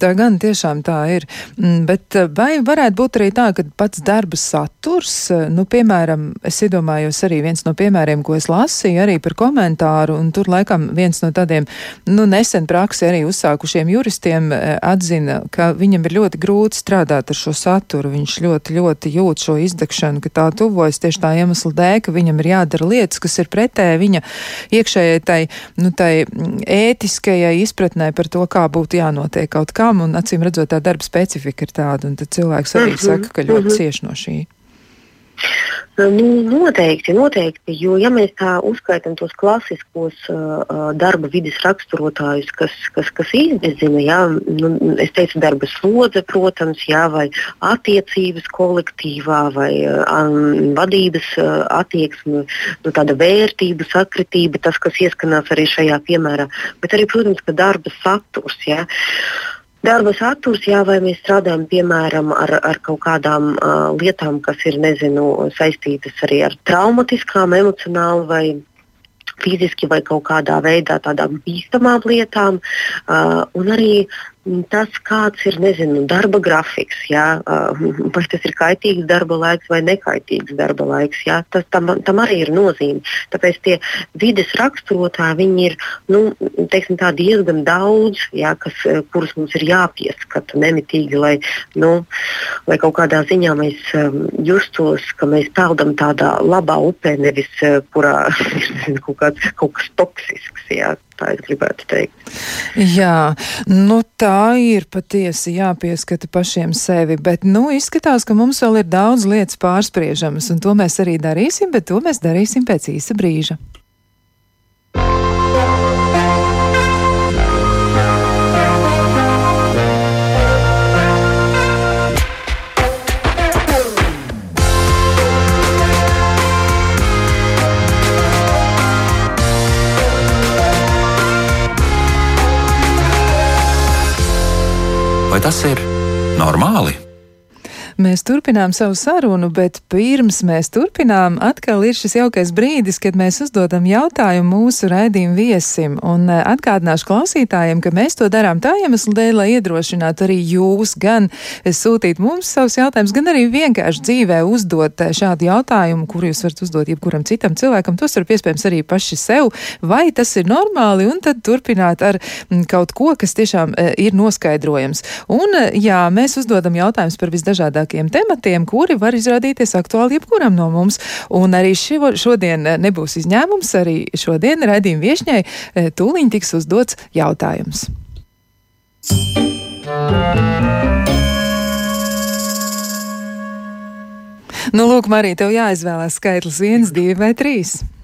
tā gan tiešām tā ir. Mm, bet eh, vai varētu būt arī tā, ka pats darba saturs, eh, nu, piemēram, es iedomājos arī viens no piemēriem, ko es lasīju arī par komentāru, un tur laikam viens no tādiem, nu, nesen praksi arī uzsākušiem juristiem eh, atzina, ka viņam ir ļoti grūti strādāt ar šo saturu, viņš ļoti, ļoti jūt šo izdegšanu, ka tā tuvojas tieši tā iemesla dēļ, ka viņam ir jādara lietas, kas ir pretēji viņa iekšējai tai, nu, tai mm, ētiskajai izpratnē par par to, kā būtu jānotiek kaut kam, un acīm redzot, tā darba specifika ir tāda, un tad cilvēks arī -hmm. saka, ka ļoti -hmm. cieši no šī. Nu, noteikti, noteikti. Jo, ja mēs tā uzskaitām tos klasiskos uh, darba vidas raksturotājus, kas, kas, kas izdezina, jā, nu, es teicu, darba slodze, protams, jā, vai attiecības kolektīvā, vai um, vadības uh, attieksme, nu, tāda vērtību sakritība, tas, kas ieskanās arī šajā piemērā, bet arī, protams, darba saturs. Jā. Darba saturs, jā, vai mēs strādājam piemēram ar, ar kaut kādām uh, lietām, kas ir nezinu, saistītas arī ar traumatiskām, emocionāli vai fiziski vai kaut kādā veidā tādām bīstamām lietām, uh, un arī tas, kāds ir nezinu, darba grafiks, jā, vai tas ir kaitīgs darba laiks vai nekaitīgs darba laiks. Jā, tas, tam, tam arī ir nozīme. Tāpēc tie vides raksturotāji ir nu, teiksim, diezgan daudz, jā, kas, kurus mums ir jāpieskata nemitīgi, lai, nu, lai kaut kādā ziņā mēs justos, ka mēs peldam tādā labā upē, nevis kurā ir kaut, kāds, kaut kas toksisks. Jā tā es gribētu teikt. Jā, nu tā ir patiesi jāpieskata pašiem sevi, bet nu izskatās, ka mums vēl ir daudz lietas pārspriežamas, un to mēs arī darīsim, bet to mēs darīsim pēc īsa brīža. Tas ir normāli? Mēs turpinām savu sarunu, bet pirms mēs turpinām, atkal ir šis jaukais brīdis, kad mēs uzdodam jautājumu mūsu raidījumu viesim. Un eh, atgādināšu klausītājiem, ka mēs to darām tā iemesla dēļ, lai iedrošinātu arī jūs gan sūtīt mums savus jautājumus, gan arī vienkārši dzīvē uzdot eh, šādu jautājumu, kuru jūs varat uzdot jebkuram citam cilvēkam. Tos var iespējams arī paši sev, vai tas ir normāli, un tad turpināt ar mm, kaut ko, kas tiešām eh, ir noskaidrojams. Un jā, mēs uzdodam jautājumus par visdažādākajiem vairākiem tematiem, kuri var izrādīties aktuāli jebkuram no mums. Un arī šo, šodien eh, nebūs izņēmums, arī šodien raidījuma viešņai eh, tūliņ tiks uzdots jautājums. Nu, lūk, Marija, tev jāizvēlās skaitlis 1, 2 vai 3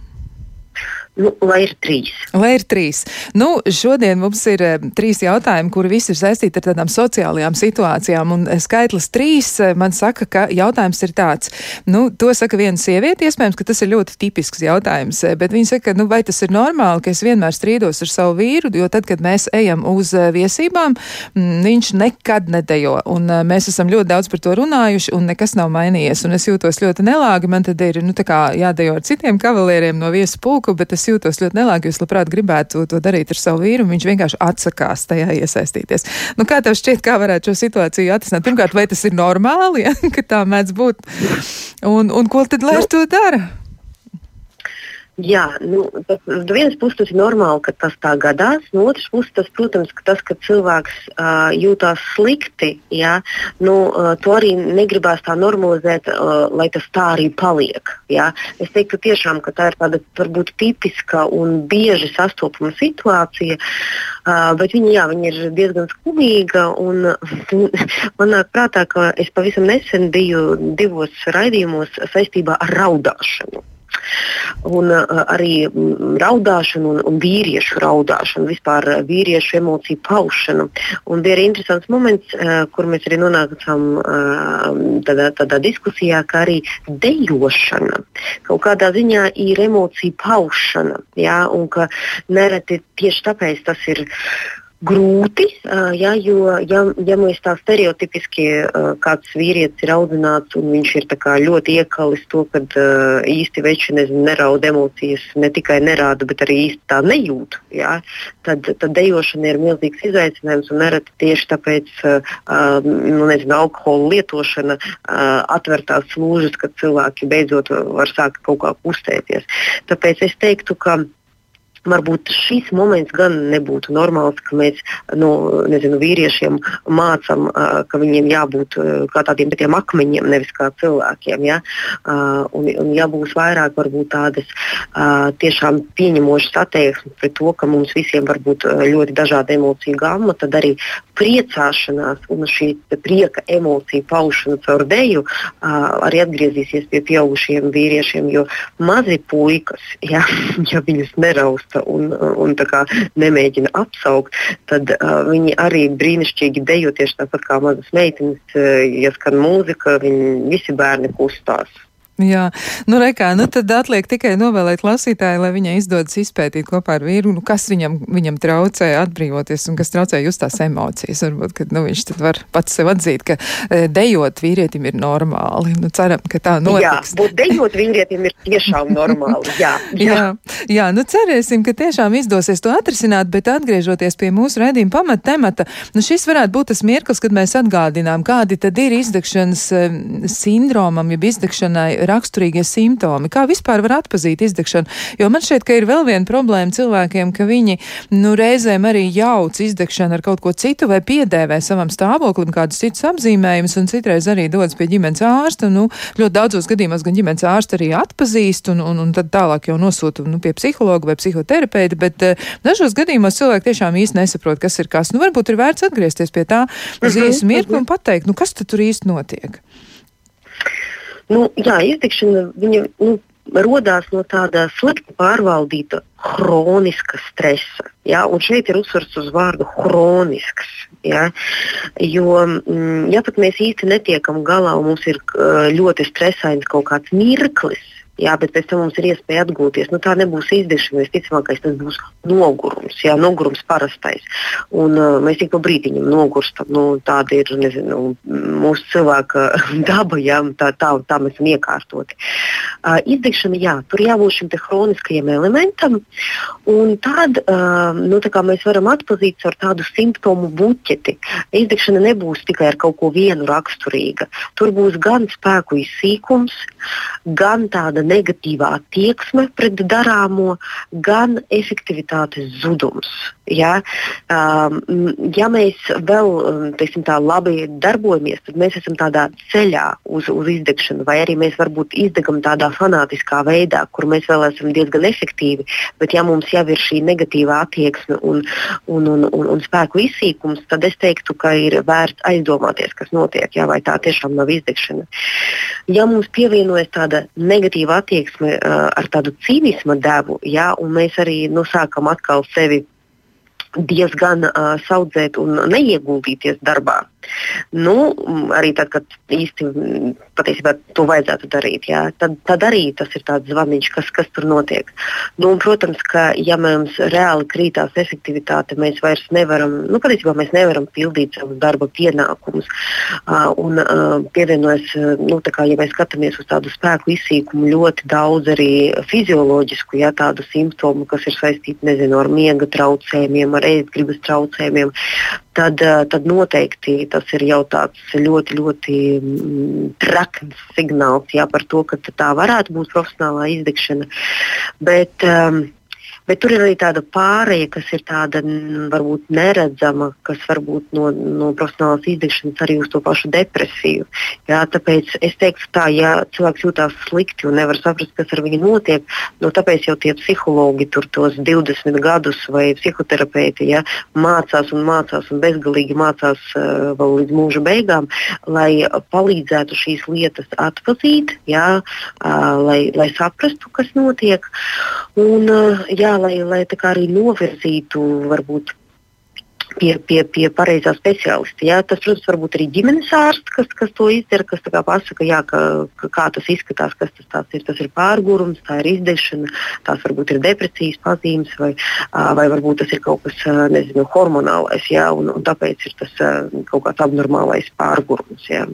lai ir trīs. Lai ir trīs. Nu, šodien mums ir uh, trīs jautājumi, kuri visi ir saistīti ar tādām sociālajām situācijām. Un uh, skaitlis trīs uh, man saka, ka jautājums ir tāds. Nu, to saka viena sieviete, iespējams, ka tas ir ļoti tipisks jautājums. Bet viņa saka, nu, vai tas ir normāli, ka es vienmēr strīdos ar savu vīru, jo tad, kad mēs ejam uz viesībām, m, viņš nekad nedejo. Un mēs esam ļoti daudz par to runājuši, un nekas nav mainījies. Un es jūtos ļoti nelāgi. Man tad ir nu, jādejo ar citiem kavalieriem no viesu pulku, bet es es jūtos ļoti nelāgi, es labprāt gribētu to darīt ar savu vīru, un viņš vienkārši atsakās tajā iesaistīties. Nu, kā tev šķiet, kā varētu šo situāciju atrisināt? Pirmkārt, vai tas ir normāli, ja, ka tā mēdz būt? Un, un ko tad lai ar to dara? Jā, nu, tas, no vienas puses tas ir normāli, ka tas tā gadās. No otras puses, tas, protams, ka tas, ka cilvēks uh, jūtas slikti, jā, nu, uh, to arī negribās tā normalizēt, uh, lai tas tā arī paliek. Jā. Es teiktu, tiešām, ka tā ir tāda varbūt tipiska un bieži sastopama situācija, uh, bet viņa, jā, viņa ir diezgan skumīga. Un, man nāk prātā, ka es pavisam nesen biju divos raidījumos saistībā ar raudāšanu un uh, arī mm, raudāšanu un, un vīriešu raudāšanu, vispār vīriešu emociju paušanu. Un bija arī interesants moments, uh, kur mēs arī nonācām uh, tādā, tādā diskusijā, ka arī dejošana kaut kādā ziņā ir emociju paušana. Ja, un ka nereti tieši tāpēc tas ir grūti, ja, jo ja, ja mēs tā stereotipiski kāds vīrietis ir audzināts un viņš ir ļoti iekalis to, ka īsti veči neraud emocijas, ne tikai nerāda, bet arī īsti tā nejūt, ja, tad, tad dejošana ir milzīgs izaicinājums un nereti tieši tāpēc nu, nezinu, alkohola lietošana atver tās lūžas, kad cilvēki beidzot var sākt kaut kā kustēties. Tāpēc es teiktu, ka varbūt šis moments gan nebūtu normāls, ka mēs nu, nezinu, vīriešiem mācām, ka viņiem jābūt kā tādiem akmeņiem, nevis kā cilvēkiem. Ja? Un, un ja būs vairāk varbūt tādas tiešām pieņemošas attieksmes pret to, ka mums visiem var būt ļoti dažāda emociju gama, tad arī priecāšanās un šī prieka emocija paušana caur deju arī atgriezīsies pie pieaugušiem vīriešiem, jo mazi puikas, ja, ja viņus nerausta un, un nemēģina apsaukt, tad uh, viņi arī brīnišķīgi dejo tieši tāpat kā mazas meitenes, uh, ja skan mūzika, viņi visi bērni kustās. Jā, nu, rekā, nu tad atliek tikai novēlēt klausītāju, lai viņai izdodas izpētīt kopā ar vīru, nu, kas viņam, viņam traucē atbrīvoties un kas traucē just tās emocijas. Varbūt, ka nu, viņš tad var pats sev atzīt, ka e, dejot vīrietim ir normāli. Nu, ceram, ka tā notiks. Jā, būt dejot vīrietim ir tiešām normāli. Jā, jā. jā, jā, nu cerēsim, ka tiešām izdosies to atrisināt, bet atgriežoties pie mūsu redzījuma pamata temata, nu šis varētu būt tas mirklis, kad mēs atgādinām, kādi tad ir izdegšanas e, sindromam, jeb izdegšanai raksturīgie simptomi? Kā vispār var atpazīt izdegšanu? Jo man šķiet, ka ir vēl viena problēma cilvēkiem, ka viņi nu, reizēm arī jauc izdegšanu ar kaut ko citu vai piedēvē savam stāvoklim kādus citus apzīmējumus, un citreiz arī dodas pie ģimenes ārsta. Nu, ļoti daudzos gadījumos gan ģimenes ārsta arī atpazīst, un, un, un tad tālāk jau nosūta nu, pie psihologa vai psihoterapeita, bet uh, dažos gadījumos cilvēki tiešām īsti nesaprot, kas ir kas. Nu, varbūt ir vērts atgriezties pie tā uz īsu mirkli un pateikt, nu, kas tur īsti notiek. Nu, jā, izdegšana viņa, nu, radās no tāda slikti pārvaldīta hroniska stresa. Ja? Un šeit ir uzsvars uz vārdu chronisks. Ja? Jo, mm, ja pat mēs īsti netiekam galā un mums ir ļoti stresains kaut kāds mirklis, Jā, bet pēc tam mums ir iespēja atgūties. Nu, tā nebūs izdegšana. Visticamākais tas būs nogurums, jā, nogurums parastais. Un, uh, mēs tik pa brīdiņam nogurstam. Nu, tāda ir nezinu, mūsu cilvēka daba, jā, tā, tā, tā mēs esam iekārtoti. Uh, izdegšana, jā, tur jābūt šim hroniskajam elementam. Un tad uh, nu, mēs varam atpazīt ar tādu simptomu buķeti. Izdegšana nebūs tikai ar kaut ko vienu raksturīga. Tur būs gan spēku izsīkums, gan tāda negatīvā attieksme pret darāmo, gan efektivitātes zudums. Ja, um, ja mēs vēl um, teiksim, tā, labi darbojamies, tad mēs esam tādā ceļā uz, uz izdegšanu, vai arī mēs varbūt izdegam tādā fanātiskā veidā, kur mēs vēl esam diezgan efektīvi. Bet, ja mums jau ir šī negatīvā attieksme un, un, un, un, un spēku izsīkums, tad es teiktu, ka ir vērts aizdomāties, kas notiek, ja, vai tā tiešām nav izdegšana. Ja mums pievienojas tāda negatīva attieksme uh, ar tādu cīnisma devu, ja, un mēs arī nu, sākam atkal sevi diezgan uh, saudzēt un neieguldīties darbā. Nu, arī tad, kad īsti patiesībā to vajadzētu darīt, jā, tad, tad arī tas ir tāds zvaniņš, kas, kas tur notiek. Nu, un, protams, ka ja mums reāli krītās efektivitāte, mēs vairs nevaram, nu, patiesībā mēs nevaram pildīt savus darba pienākumus. Uh, un uh, pievienojas, nu, kā, ja mēs skatāmies uz tādu spēku izsīkumu, ļoti daudz arī fizioloģisku, jā, tādu simptomu, kas ir saistīti, nezinu, ar miega traucējumiem, ar ēstgribas traucējumiem tad, eh, tad noteikti tas ir jau tāds ļoti, ļoti mm, traks signāls jā, par to, ka tā varētu būt profesionālā izdegšana. Bet, um, Bet tur ir arī tāda pārēja, kas ir tāda varbūt neredzama, kas varbūt no, no profesionālās izdegšanas arī uz to pašu depresiju. Jā, tāpēc es teiktu, tā, ja cilvēks jūtas slikti un nevar saprast, kas ar viņu notiek, no tāpēc jau tie psihologi tur tos 20 gadus vai psihoterapeiti ja, mācās un mācās un bezgalīgi mācās uh, vēl līdz mūža beigām, lai palīdzētu šīs lietas atpazīt, jā, uh, lai, lai saprastu, kas notiek. Un, uh, jā, lai, lai arī novirzītu varbūt pie, pie, pie pareizā speciālista. Jā. Tas, protams, var būt arī ģimenes ārsts, kas, kas to izdara, kas pasaka, jā, ka, ka, kā tas izskatās, kas tas ir. Tas ir pārgurums, tā ir izdegšana, tās varbūt ir depresijas pazīmes, vai, vai varbūt tas ir kaut kas nezinu, hormonālais, jā, un, un tāpēc ir tas kaut kāds abnormālais pārgurums. Jā.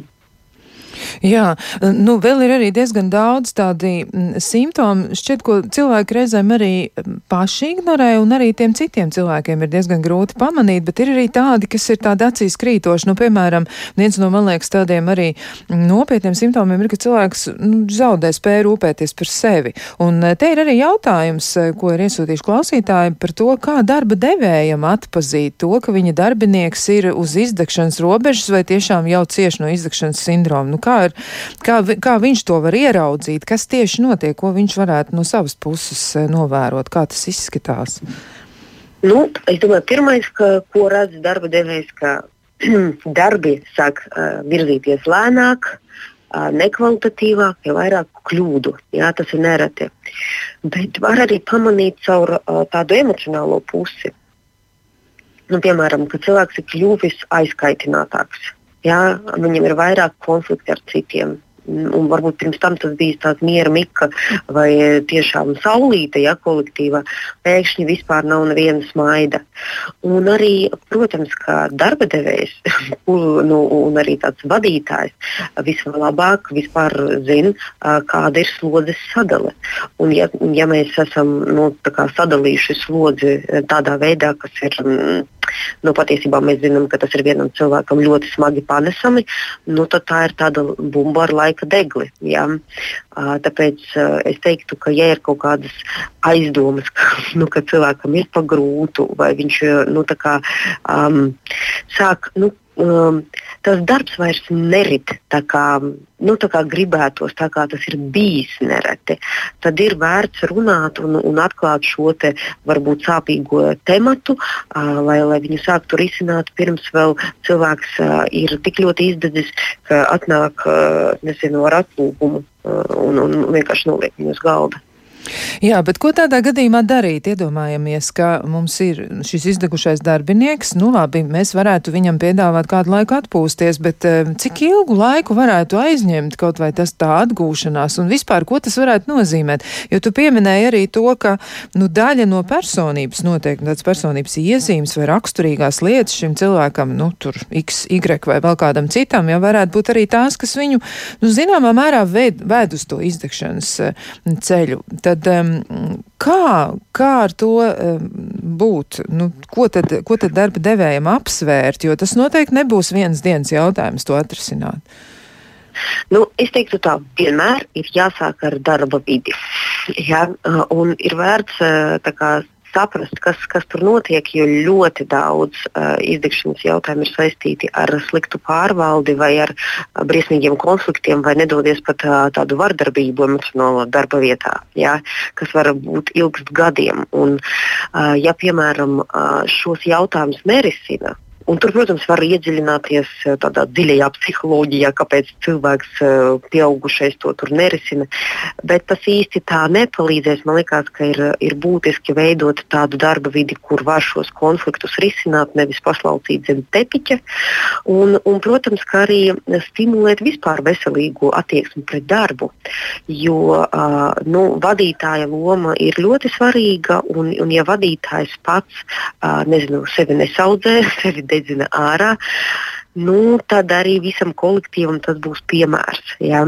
Jā, nu vēl ir arī diezgan daudz tādi mm, simptomi, šķiet, ko cilvēki reizēm arī mm, paši ignorē, un arī tiem citiem cilvēkiem ir diezgan grūti pamanīt, bet ir arī tādi, kas ir tādi acīs krītoši. Nu, piemēram, viens no, man liekas, tādiem arī nopietniem simptomiem ir, ka cilvēks nu, zaudē spēju rūpēties par sevi. Un eh, te ir arī jautājums, eh, ko ir iesūtījuši klausītāji par to, kā darba devējam atpazīt to, ka viņa darbinieks ir uz izdegšanas robežas vai tiešām jau cieši no izdegšanas sindroma. Nu, kā, ir, kā, kā viņš to var ieraudzīt, kas tieši notiek, ko viņš varētu no savas puses eh, novērot, kā tas izskatās? Nu, es domāju, pirmais, ka, ko redz darba devējs, ka darbi sāk uh, virzīties lēnāk, uh, nekvalitatīvāk, jau vairāk kļūdu. Jā, tas ir nereti. Bet var arī pamanīt caur uh, tādu emocionālo pusi. Nu, piemēram, ka cilvēks ir kļuvis aizkaitinātāks Jā, viņam ir vairāk konflikti ar citiem. Un varbūt pirms tam tas bija tāds miera mika vai tiešām saulīte, ja kolektīva. Pēkšņi vispār nav neviena smaida. Un arī, protams, kā darba devējs nu, un arī tāds vadītājs vislabāk vispār zina, kāda ir slodzes sadale. Un ja, ja mēs esam nu, sadalījuši slodzi tādā veidā, kas ir. Nu, patiesībā mēs zinām, ka tas ir vienam cilvēkam ļoti smagi panesami, nu, tad tā ir tāda bumba ar laika degli. Ja? Tāpēc es teiktu, ka, ja ir kaut kādas aizdomas, ka, nu, ka cilvēkam ir pagrūtu, vai viņš nu, kā, um, sāk. Nu, um, tas darbs vairs nerit tā kā, nu, tā kā gribētos, tā kā tas ir bijis nereti. Tad ir vērts runāt un, un atklāt šo te varbūt sāpīgo tematu, uh, lai, lai viņu sāktu risināt pirms vēl cilvēks uh, ir tik ļoti izdedzis, ka atnāk uh, nezinu, ar atlūgumu uh, un, un vienkārši noliek viņu uz galda. Jā, bet ko tādā gadījumā darīt? Iedomājamies, ka mums ir šis izdegušais darbinieks, nu labi, mēs varētu viņam piedāvāt kādu laiku atpūsties, bet eh, cik ilgu laiku varētu aizņemt kaut vai tas tā atgūšanās un vispār, ko tas varētu nozīmēt? Jo tu pieminēji arī to, ka, nu, daļa no personības noteikti tāds personības iezīmes vai raksturīgās lietas šim cilvēkam, nu, tur X, Y vai vēl kādam citam, jau varētu būt arī tās, kas viņu, nu, zināmā mērā ved, ved uz to izdegšanas eh, ceļu. Tad tad kā, kā ar to būt? Nu, ko, tad, ko tad darba devējiem apsvērt? Jo tas noteikti nebūs viens dienas jautājums to atrisināt. Nu, es teiktu, tā vienmēr ir jāsāk ar darba vidi. Ja, un ir vērts kā, saprast, kas, kas tur notiek, jo ļoti daudz uh, izdegšanas jautājumu ir saistīti ar sliktu pārvaldi vai ar uh, briesmīgiem konfliktiem, vai nedodies pat uh, tādu vardarbību emocionālā darba vietā, ja, kas var būt ilgst gadiem. Un, uh, ja, piemēram, uh, šos jautājumus nerisina, Un tur, protams, var iedziļināties eh, tādā dziļajā psiholoģijā, kāpēc cilvēks eh, pieaugušais to tur nerisina. Bet tas īsti tā nepalīdzēs. Man liekas, ka ir, ir būtiski veidot tādu darba vidi, kur var šos konfliktus risināt, nevis paslaucīt zem tepiņa. Un, un, protams, kā arī stimulēt vispār veselīgu attieksmi pret darbu. Jo uh, nu, vadītāja loma ir ļoti svarīga, un, un ja vadītājs pats uh, nezinu, sevi nesaudzē, sevi dedzina ārā, nu, tad arī visam kolektīvam tas būs piemērs. Ja?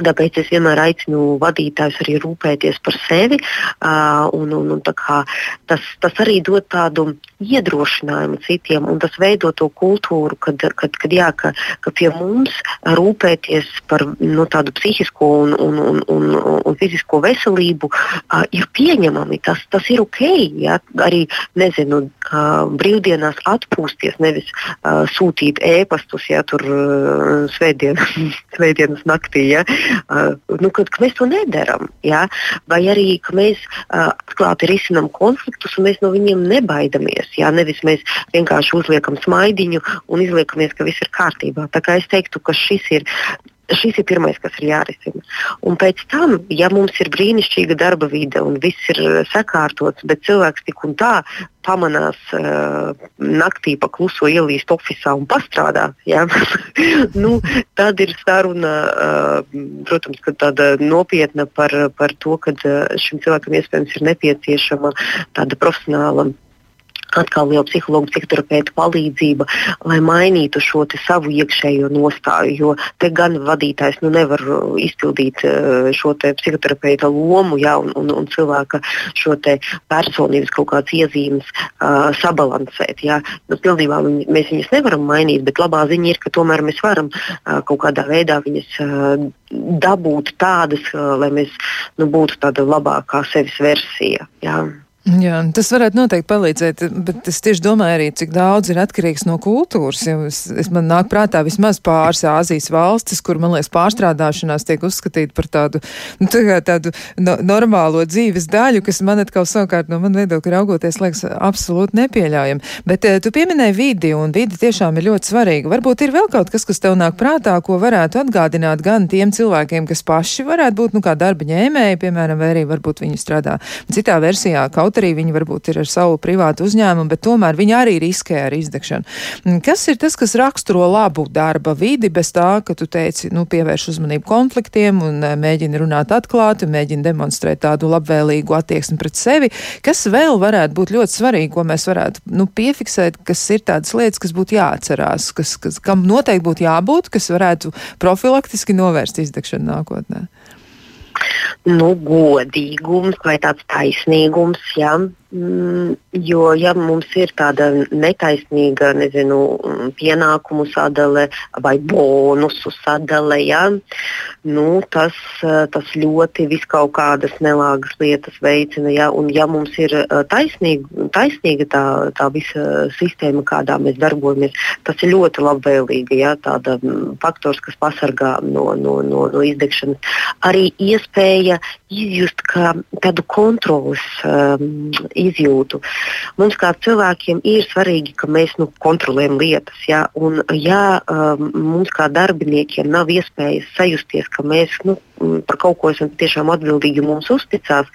Tāpēc es vienmēr aicinu vadītājus arī rūpēties par sevi. Un, un, un, tas, tas arī dod tādu iedrošinājumu citiem, un tas veido to kultūru, kad, kad, kad, jā, ka, ka pie mums rūpēties par no, tādu psihisko un, un, un, un, un fizisko veselību ir pieņemami. Tas, tas ir ok. Jā, arī nezinu, brīvdienās atpūsties, nevis sūtīt ēpastus, ja tur svētdienas, svētdienas naktī. Uh, nu, kad, ka mēs to nedarām. Ja? Vai arī ka mēs atklāti risinām konfliktus un mēs no viņiem nebaidamies. Ja? Nevis mēs vienkārši uzliekam smaidiņu un izliekamies, ka viss ir kārtībā. Tā kā es teiktu, ka šis ir šis ir pirmais, kas ir jārisina. Un pēc tam, ja mums ir brīnišķīga darba vide un viss ir sakārtots, bet cilvēks tik un tā pamanās uh, naktī pa kluso ielīst oficiālā un pastrādāt, ja? nu, tad ir saruna, uh, protams, tāda nopietna par, par to, ka šim cilvēkam iespējams ir nepieciešama tāda profesionāla atkal jau psihologu, psihoterapeitu palīdzība, lai mainītu šo savu iekšējo nostāju. Jo te gan vadītājs nu, nevar uh, izpildīt uh, šo psihoterapeita lomu, ja, un, un, un cilvēka personības kaut kādas iezīmes uh, sabalansēt. Ja. Nu, pilnībā mēs viņus nevaram mainīt, bet labā ziņa ir, ka tomēr mēs varam uh, kaut kādā veidā viņus uh, dabūt tādas, uh, lai mēs nu, būtu tāda labākā sevis versija. Ja. Jā, tas varētu noteikti palīdzēt, bet es tieši domāju arī, cik daudz ir atkarīgs no kultūras. Es, es man nāk prātā vismaz pāris Āzijas valstis, kur, man liekas, pārstrādāšanās tiek uzskatīta par tādu, nu, tā tādu no, normālo dzīves daļu, kas man atkal savukārt no man viedokļa raugoties liekas absolūti nepieļaujami. Bet eh, tu pieminēji vidi, un vidi tiešām ir ļoti svarīga. Varbūt ir vēl kaut kas, kas tev nāk prātā, ko varētu atgādināt gan tiem cilvēkiem, kas paši varētu būt, nu, kā darba ņēmēji, piemēram, vai arī varbūt viņi strādā citā versijā kaut Kaut arī viņi varbūt ir ar savu privātu uzņēmumu, bet tomēr viņi arī riskē ar izdegšanu. Mm, kas ir tas, kas raksturo labu darba vidi bez tā, ka tu teici, nu, pievērš uzmanību konfliktiem un eh, mēģini runāt atklāti, mēģini demonstrēt tādu labvēlīgu attieksmi pret sevi? Kas vēl varētu būt ļoti svarīgi, ko mēs varētu nu, piefiksēt, kas ir tādas lietas, kas būtu jāatcerās, kas, kas, kam noteikti būtu jābūt, kas varētu profilaktiski novērst izdegšanu nākotnē? Nu, godīgums vai tāds taisnīgums. Ja? Mm, jo, ja mums ir tāda netaisnīga nezinu, pienākumu sadale vai bonusu sadale, ja, nu, tas, tas ļoti viskaut kādas nelāgas lietas veicina. Ja, un, ja mums ir taisnīga, taisnīga tā, tā visa sistēma, kādā mēs darbojamies, tas ir ļoti labvēlīgi. Ja, tāda faktors, kas pasargā no, no, no, no izdegšanas. Arī iespēja izjust tādu kontrolas um, izjūtu. Mums kā cilvēkiem ir svarīgi, ka mēs nu, kontrolējam lietas. Ja? Un, ja um, mums kā darbiniekiem nav iespējas sajusties, ka mēs nu, par kaut ko esam tiešām atbildīgi, mums uzticās,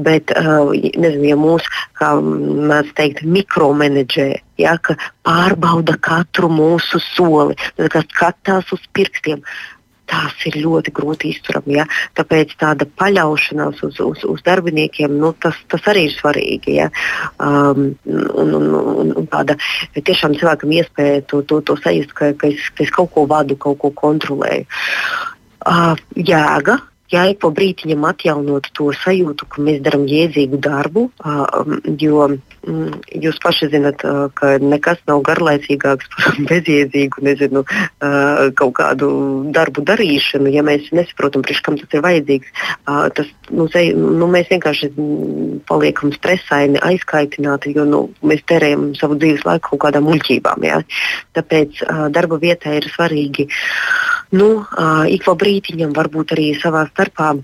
bet uh, nezinu, ja mūs, kā mēs teikt, mikromenedžē, ja, pārbauda katru mūsu soli, skatās uz pirkstiem tās ir ļoti grūti izturami. Ja? Tāpēc tāda paļaušanās uz, uz, uz darbiniekiem, nu, tas, tas arī ir svarīgi. Ja? Um, un, un, un, un tāda tiešām cilvēkam iespēja to, to, to sajust, ka, ka, es, ka es kaut ko vadu, kaut ko kontrolēju. Uh, jēga, ja ik pa brītiņam atjaunot to sajūtu, ka mēs darām jēdzīgu darbu, uh, jo jūs paši zinat, ka nekas nav garlaicīgāks par bezjēdzīgu nezinu, kaut kādu darbu darīšanu. Ja mēs nesaprotam, priekš kam tas ir vajadzīgs, tas, nu, nu, mēs vienkārši paliekam stresaini, aizkaitināti, jo nu, mēs terējam savu dzīves laiku kaut kādām muļķībām. Ja? Tāpēc darba vietā ir svarīgi nu, ik pa brītiņam, varbūt arī savā starpā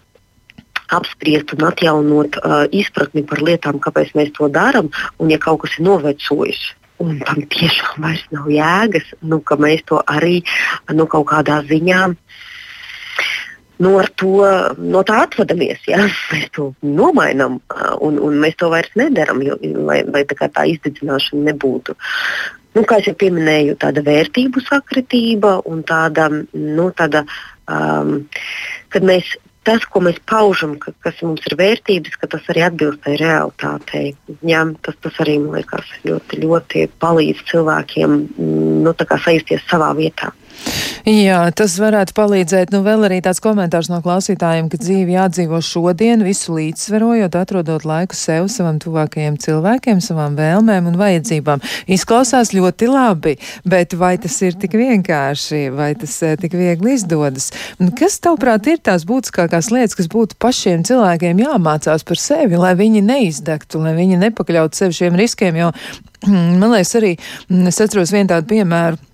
apspriest un atjaunot uh, izpratni par lietām, kāpēc mēs to darām, un ja kaut kas ir novecojis. Un tam tiešām vairs nav jēgas, nu, ka mēs to arī nu, kaut kādā ziņā nu, to, no tā atvadamies. Ja? Mēs to nomainām, un, un mēs to vairs nedarām, jo, lai, lai tā, tā izdedzināšana nebūtu. Nu, kā jau pieminēju, tāda vērtību sakritība un tāda, nu, tāda um, kad mēs tas, ko mēs paužam, ka, kas mums ir vērtības, ka tas arī atbilst tai realitātei. Jā, tas, tas arī man liekas ļoti, ļoti palīdz cilvēkiem nu, sajusties savā vietā. Jā, tas varētu palīdzēt. Nu, vēl arī tāds komentārs no klausītājiem, ka dzīve jādzīvo šodien, visu līdzsvarojot, atrodot laiku sev, savam tuvākajiem cilvēkiem, savām vēlmēm un vajadzībām. Izklausās ļoti labi, bet vai tas ir tik vienkārši, vai tas eh, tik viegli izdodas? Kas, tavuprāt, ir tās būtiskākās lietas, kas būtu pašiem cilvēkiem jāmācās par sevi, lai viņi neizdegtu, lai viņi nepakļautu sevi šiem riskiem? Jo, man liekas, arī es atceros vienu tādu piemēru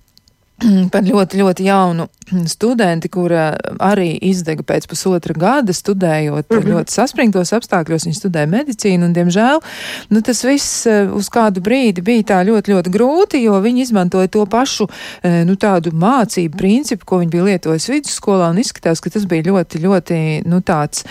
par ļoti, ļoti jaunu studenti, kura arī izdega pēc pusotra gada studējot mm -hmm. ļoti saspringtos apstākļos. Viņa studēja medicīnu un, diemžēl, nu, tas viss eh, uz kādu brīdi bija tā ļoti, ļoti grūti, jo viņi izmantoja to pašu, eh, nu, tādu mācību principu, ko viņi bija lietojis vidusskolā un izskatās, ka tas bija ļoti, ļoti, nu, tāds,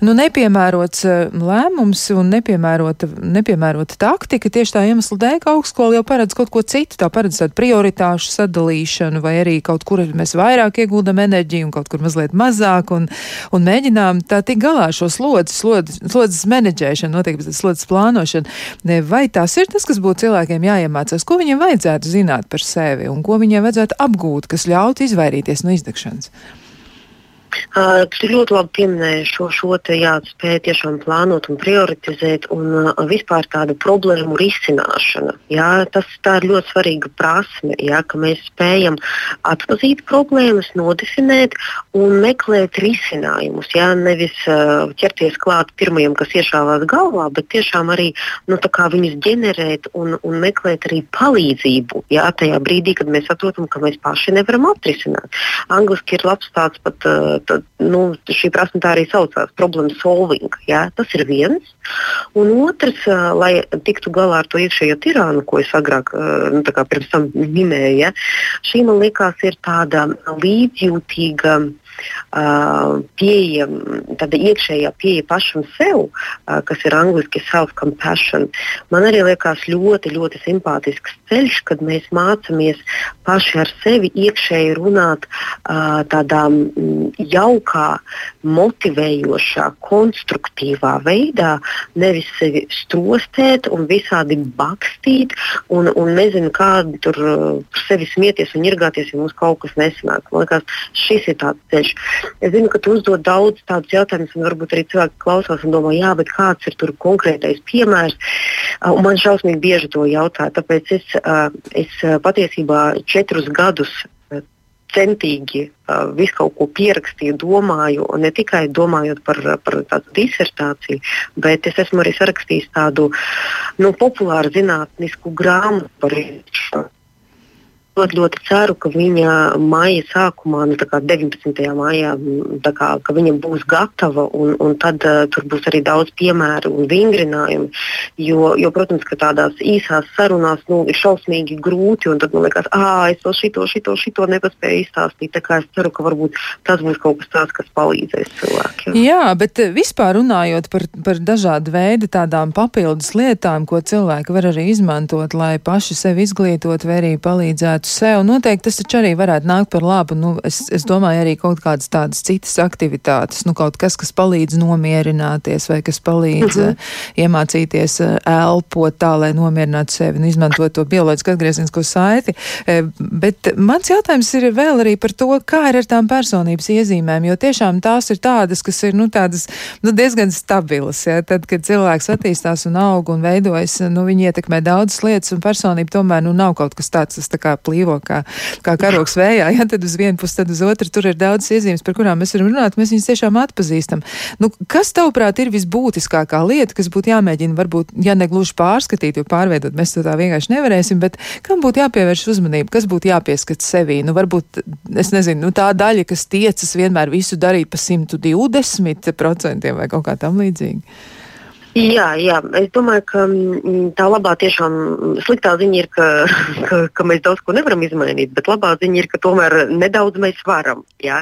nu, nepiemērots eh, lēmums un nepiemērota, nepiemērota taktika tieši tā iemesla dēļ, ka augstskola jau paredz kaut ko citu, tā paredz tādu prioritāšu sadalīšanu darīšanu, vai arī kaut kur mēs vairāk ieguldam enerģiju un kaut kur mazliet mazāk, un, un mēģinām tā tik galā šo slodzes, slodzes, slodzes menedžēšanu, noteikti slodzes plānošanu. Vai tas ir tas, kas būtu cilvēkiem jāiemācās, ko viņiem vajadzētu zināt par sevi un ko viņiem vajadzētu apgūt, kas ļautu izvairīties no izdegšanas? Tu ļoti labi pieminēji šo, šo te jāspēj tiešām plānot un prioritizēt un vispār tādu problēmu risināšana. Jā, tas ir ļoti svarīga prasme, jā, ka mēs spējam atpazīt problēmas, nodefinēt un meklēt risinājumus. Jā, nevis uh, ķerties klāt pirmajam, kas iešāvās galvā, bet tiešām arī nu, viņus ģenerēt un, un meklēt arī palīdzību. Jā, tajā brīdī, kad mēs saprotam, ka mēs paši nevaram atrisināt. Angliski ir labs tāds pat uh, tad, nu, šī prasme tā arī saucās - problem solving. Jā, tas ir viens. Un otrs, lai tiktu galā ar to iekšējo tirānu, ko es agrāk, nu, pirms tam minēju, ja, šī man liekas ir tāda līdzjūtīga pieeja, tāda iekšējā pieeja pašam sev, kas ir angļuiski self-compassion, man arī liekas ļoti, ļoti simpātisks ceļš, kad mēs mācāmies paši ar sevi iekšēji runāt tādā jaukā, motivējošā, konstruktīvā veidā, nevis sevi strostēt un visādi bakstīt un, un nezinu, kādu tur sevi smieties un irgāties, ja mums kaut kas nesanāk. Man liekas, šis ir tāds ceļš ceļš. Es zinu, ka tu uzdod daudz tādus jautājumus, un varbūt arī cilvēki klausās un domā, jā, bet kāds ir tur konkrētais piemērs. Uh, man šausmīgi bieži to jautā. Tāpēc es, es patiesībā četrus gadus centīgi uh, visu kaut ko pierakstīju, domāju, un ne tikai domājot par, par tādu disertāciju, bet es esmu arī sarakstījis tādu nu, populāru zinātnisku grāmatu par šo ļoti, ļoti ceru, ka viņa maija sākumā, nu, 19. maijā, kā, ka viņa būs gatava un, un tad uh, tur būs arī daudz piemēru un vingrinājumu. Jo, jo, protams, ka tādās īsās sarunās nu, ir šausmīgi grūti un tad man liekas, ah, es vēl šito, šito, šito nepaspēju izstāstīt. Es ceru, ka varbūt tas būs kaut kas tāds, kas palīdzēs cilvēkiem. Jā, bet eh, vispār runājot par, par dažādu veidu tādām papildus lietām, ko cilvēki var arī izmantot, lai paši sevi izglītot vai arī palīdzētu pamatu sev. Noteikti tas taču arī varētu nākt par labu. Nu, es, es domāju, arī kaut kādas tādas citas aktivitātes, nu, kaut kas, kas palīdz nomierināties vai kas palīdz uh -huh. uh, iemācīties uh, elpot tā, lai nomierinātu sevi un izmantot to bioloģisku atgriezenisko saiti. Uh, bet mans jautājums ir vēl arī par to, kā ir ar tām personības iezīmēm, jo tiešām tās ir tādas, kas ir nu, tādas, nu, diezgan stabilas. Ja? Tad, kad cilvēks attīstās un aug un veidojas, nu, viņi ietekmē daudzas lietas un personība tomēr nu, nav kaut kas tāds, tas tā kā plīvs plīvo kā, kā karoks vējā, ja tad uz vienu pusi, tad uz otru. Tur ir daudz iezīmes, par kurām mēs varam runāt, mēs viņus tiešām atpazīstam. Nu, kas, tavuprāt, ir visbūtiskākā lieta, kas būtu jāmēģina, varbūt, ja ne gluži pārskatīt, jo pārveidot mēs to tā vienkārši nevarēsim, bet kam būtu jāpievērš uzmanība, kas būtu jāpieskat sevī? Nu, varbūt, es nezinu, nu, tā daļa, kas tiecas vienmēr visu darīt pa 120% vai kaut kā tam līdzīgi. Jā, jā, es domāju, ka mm, tā labā tiešām sliktā ziņa ir, ka, ka, ka mēs daudz ko nevaram izmainīt, bet labā ziņa ir, ka tomēr nedaudz mēs varam. Jā.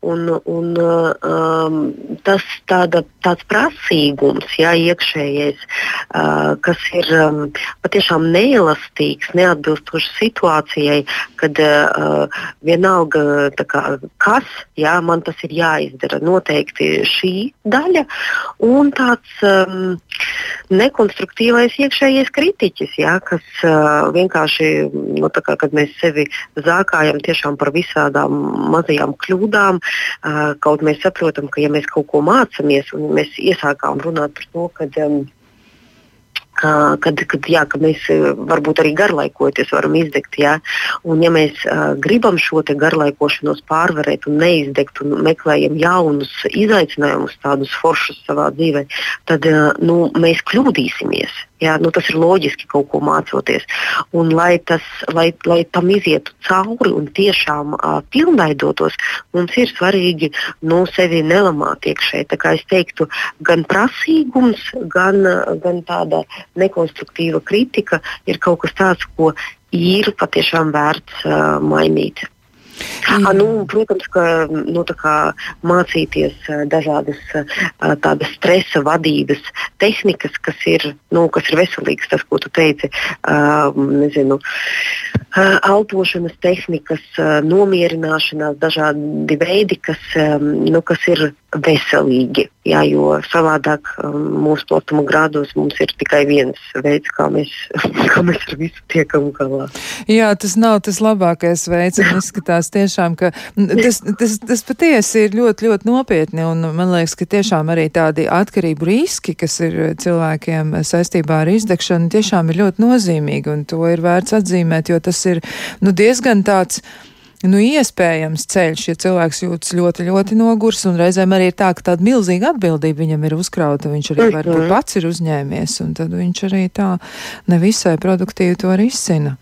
Un, un, um, tas tāda, tāds prasīgums, jā, iekšējais, uh, kas ir um, patiešām neelastīgs, neatbilstošs situācijai, kad uh, vienalga, kā, kas jā, man tas ir jāizdara, noteikti šī daļa. Un tāds, um, nekonstruktīvais iekšējais kritiķis, ja, kas uh, vienkārši, nu, kā, kad mēs sevi zākājam tiešām par visādām mazajām kļūdām, uh, kaut mēs saprotam, ka ja mēs kaut ko mācāmies un mēs iesākām runāt par to, ka um, kad, kad, jā, ka mēs varbūt arī garlaikoties varam izdegt. Jā. Un, ja mēs uh, gribam šo garlaikošanos pārvarēt un neizdegt un meklējam jaunus izaicinājumus, tādus foršus savā dzīvē, tad uh, nu, mēs kļūdīsimies. Jā, nu, tas ir loģiski kaut ko mācoties. Un, lai, tas, lai, lai tam izietu cauri un tiešām uh, pilnveidotos, mums ir svarīgi nu, sevi nelamāt iekšēji. Es teiktu, gan prasīgums, gan, gan tāda nekonstruktīva kritika ir kaut kas tāds, ko ir patiešām vērts uh, mainīt. Jā. Nu, protams, ka nu, mācīties dažādas tādas stresa vadības tehnikas, kas ir, nu, kas ir veselīgas, tas, ko tu teici, nezinu, elpošanas tehnikas, nomierināšanās, dažādi veidi, kas, nu, kas ir veselīgi. Jā, jo savādāk mūsu platuma grādos mums ir tikai viens veids, kā mēs, kā mēs ar visu tiekam galā. Jā, tas nav tas labākais veids, un izskatās tiešām, ka tas, tas, tas patiesi ir ļoti, ļoti nopietni, un man liekas, ka tiešām arī tādi atkarību riski, kas ir cilvēkiem saistībā ar izdegšanu, tiešām ir ļoti nozīmīgi, un to ir vērts atzīmēt, jo tas ir nu, diezgan tāds nu, iespējams ceļš, ja cilvēks jūtas ļoti, ļoti nogurs, un reizēm arī ir tā, ka tāda milzīga atbildība viņam ir uzkrauta, viņš arī varbūt mhm. pats ir uzņēmies, un tad viņš arī tā nevisai produktīvi to risina.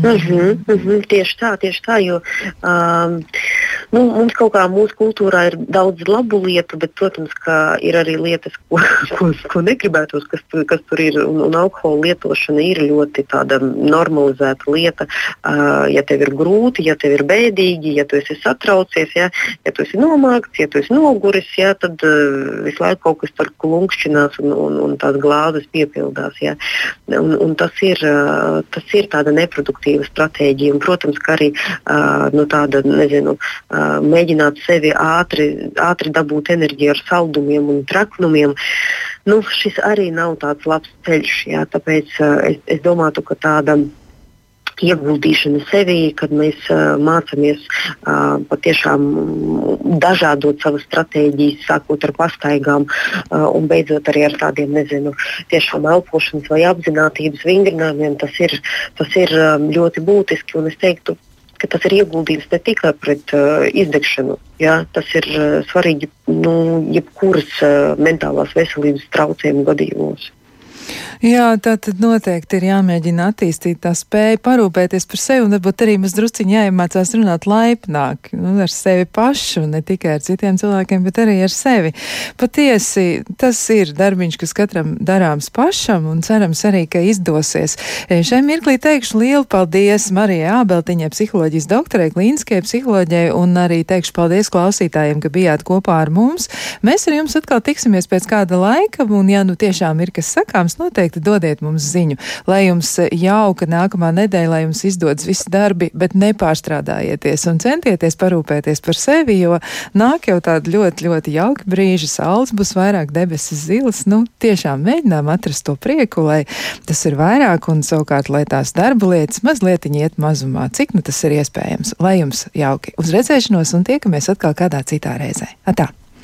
Mm -hmm, mm -hmm, tieši tā, tieši tā, jo um, nu, mums kaut kā mūsu kultūrā ir daudz labu lietu, bet, protams, ir arī lietas, ko, ko, ko negribētos, kas, kas tur ir. Un, un alkohola lietošana ir ļoti normalizēta lieta. Uh, ja tev ir grūti, ja tev ir bēdīgi, ja tu esi satraucies, ja, ja tu esi nomākts, ja tu esi noguris, ja, tad uh, visu laiku kaut kas tur klunkšķinās un, un, un tās glāzes piepildās. Ja. Un, un tas, ir, uh, tas ir tāda neproduktīva efektīva stratēģija. Un, protams, ka arī uh, nu, tāda, nezinu, uh, mēģināt sevi ātri, ātri dabūt enerģiju ar saldumiem un traknumiem. Nu, šis arī nav tāds labs ceļš. Jā, tāpēc uh, es, es domātu, ka tāda ieguldīšana sevī, kad mēs uh, mācāmies uh, patiešām dažādot savas stratēģijas, sākot ar pastaigām uh, un beidzot arī ar tādiem, nezinu, tiešām elpošanas vai apziņotības vingrinājumiem. Tas ir, tas ir um, ļoti būtiski un es teiktu, ka tas ir ieguldījums ne tikai pret uh, izdegšanu. Jā, tas ir uh, svarīgi nu, jebkuras uh, mentālās veselības traucējumu gadījumos. Jā, tā tad noteikti ir jāmēģina attīstīt tā spēja parūpēties par sevi, un varbūt arī mums drusciņi jāiemācās runāt laipnāk, nu, ar sevi pašu, ne tikai ar citiem cilvēkiem, bet arī ar sevi. Patiesi, tas ir darbiņš, kas katram darāms pašam, un cerams arī, ka izdosies. E, šai mirklī teikšu lielu paldies Marijai Ābeltiņai, psiholoģijas doktorai, klīniskajai psiholoģijai, un arī teikšu paldies klausītājiem, ka bijāt kopā ar mums. Mēs ar jums atkal tiksimies pēc kāda laika, un ja nu tiešām ir kas sakāms, noteikti dodiet mums ziņu, lai jums jauka nākamā nedēļa, lai jums izdodas visi darbi, bet nepārstrādājieties un centieties parūpēties par sevi, jo nāk jau tādi ļoti, ļoti jauki brīži, saules būs vairāk, debesis zilas, nu tiešām mēģinām atrast to prieku, lai tas ir vairāk un savukārt, lai tās darba lietas mazliet iet mazumā, cik nu tas ir iespējams, lai jums jauki uz redzēšanos un tiekamies atkal kādā citā reizē. Atā!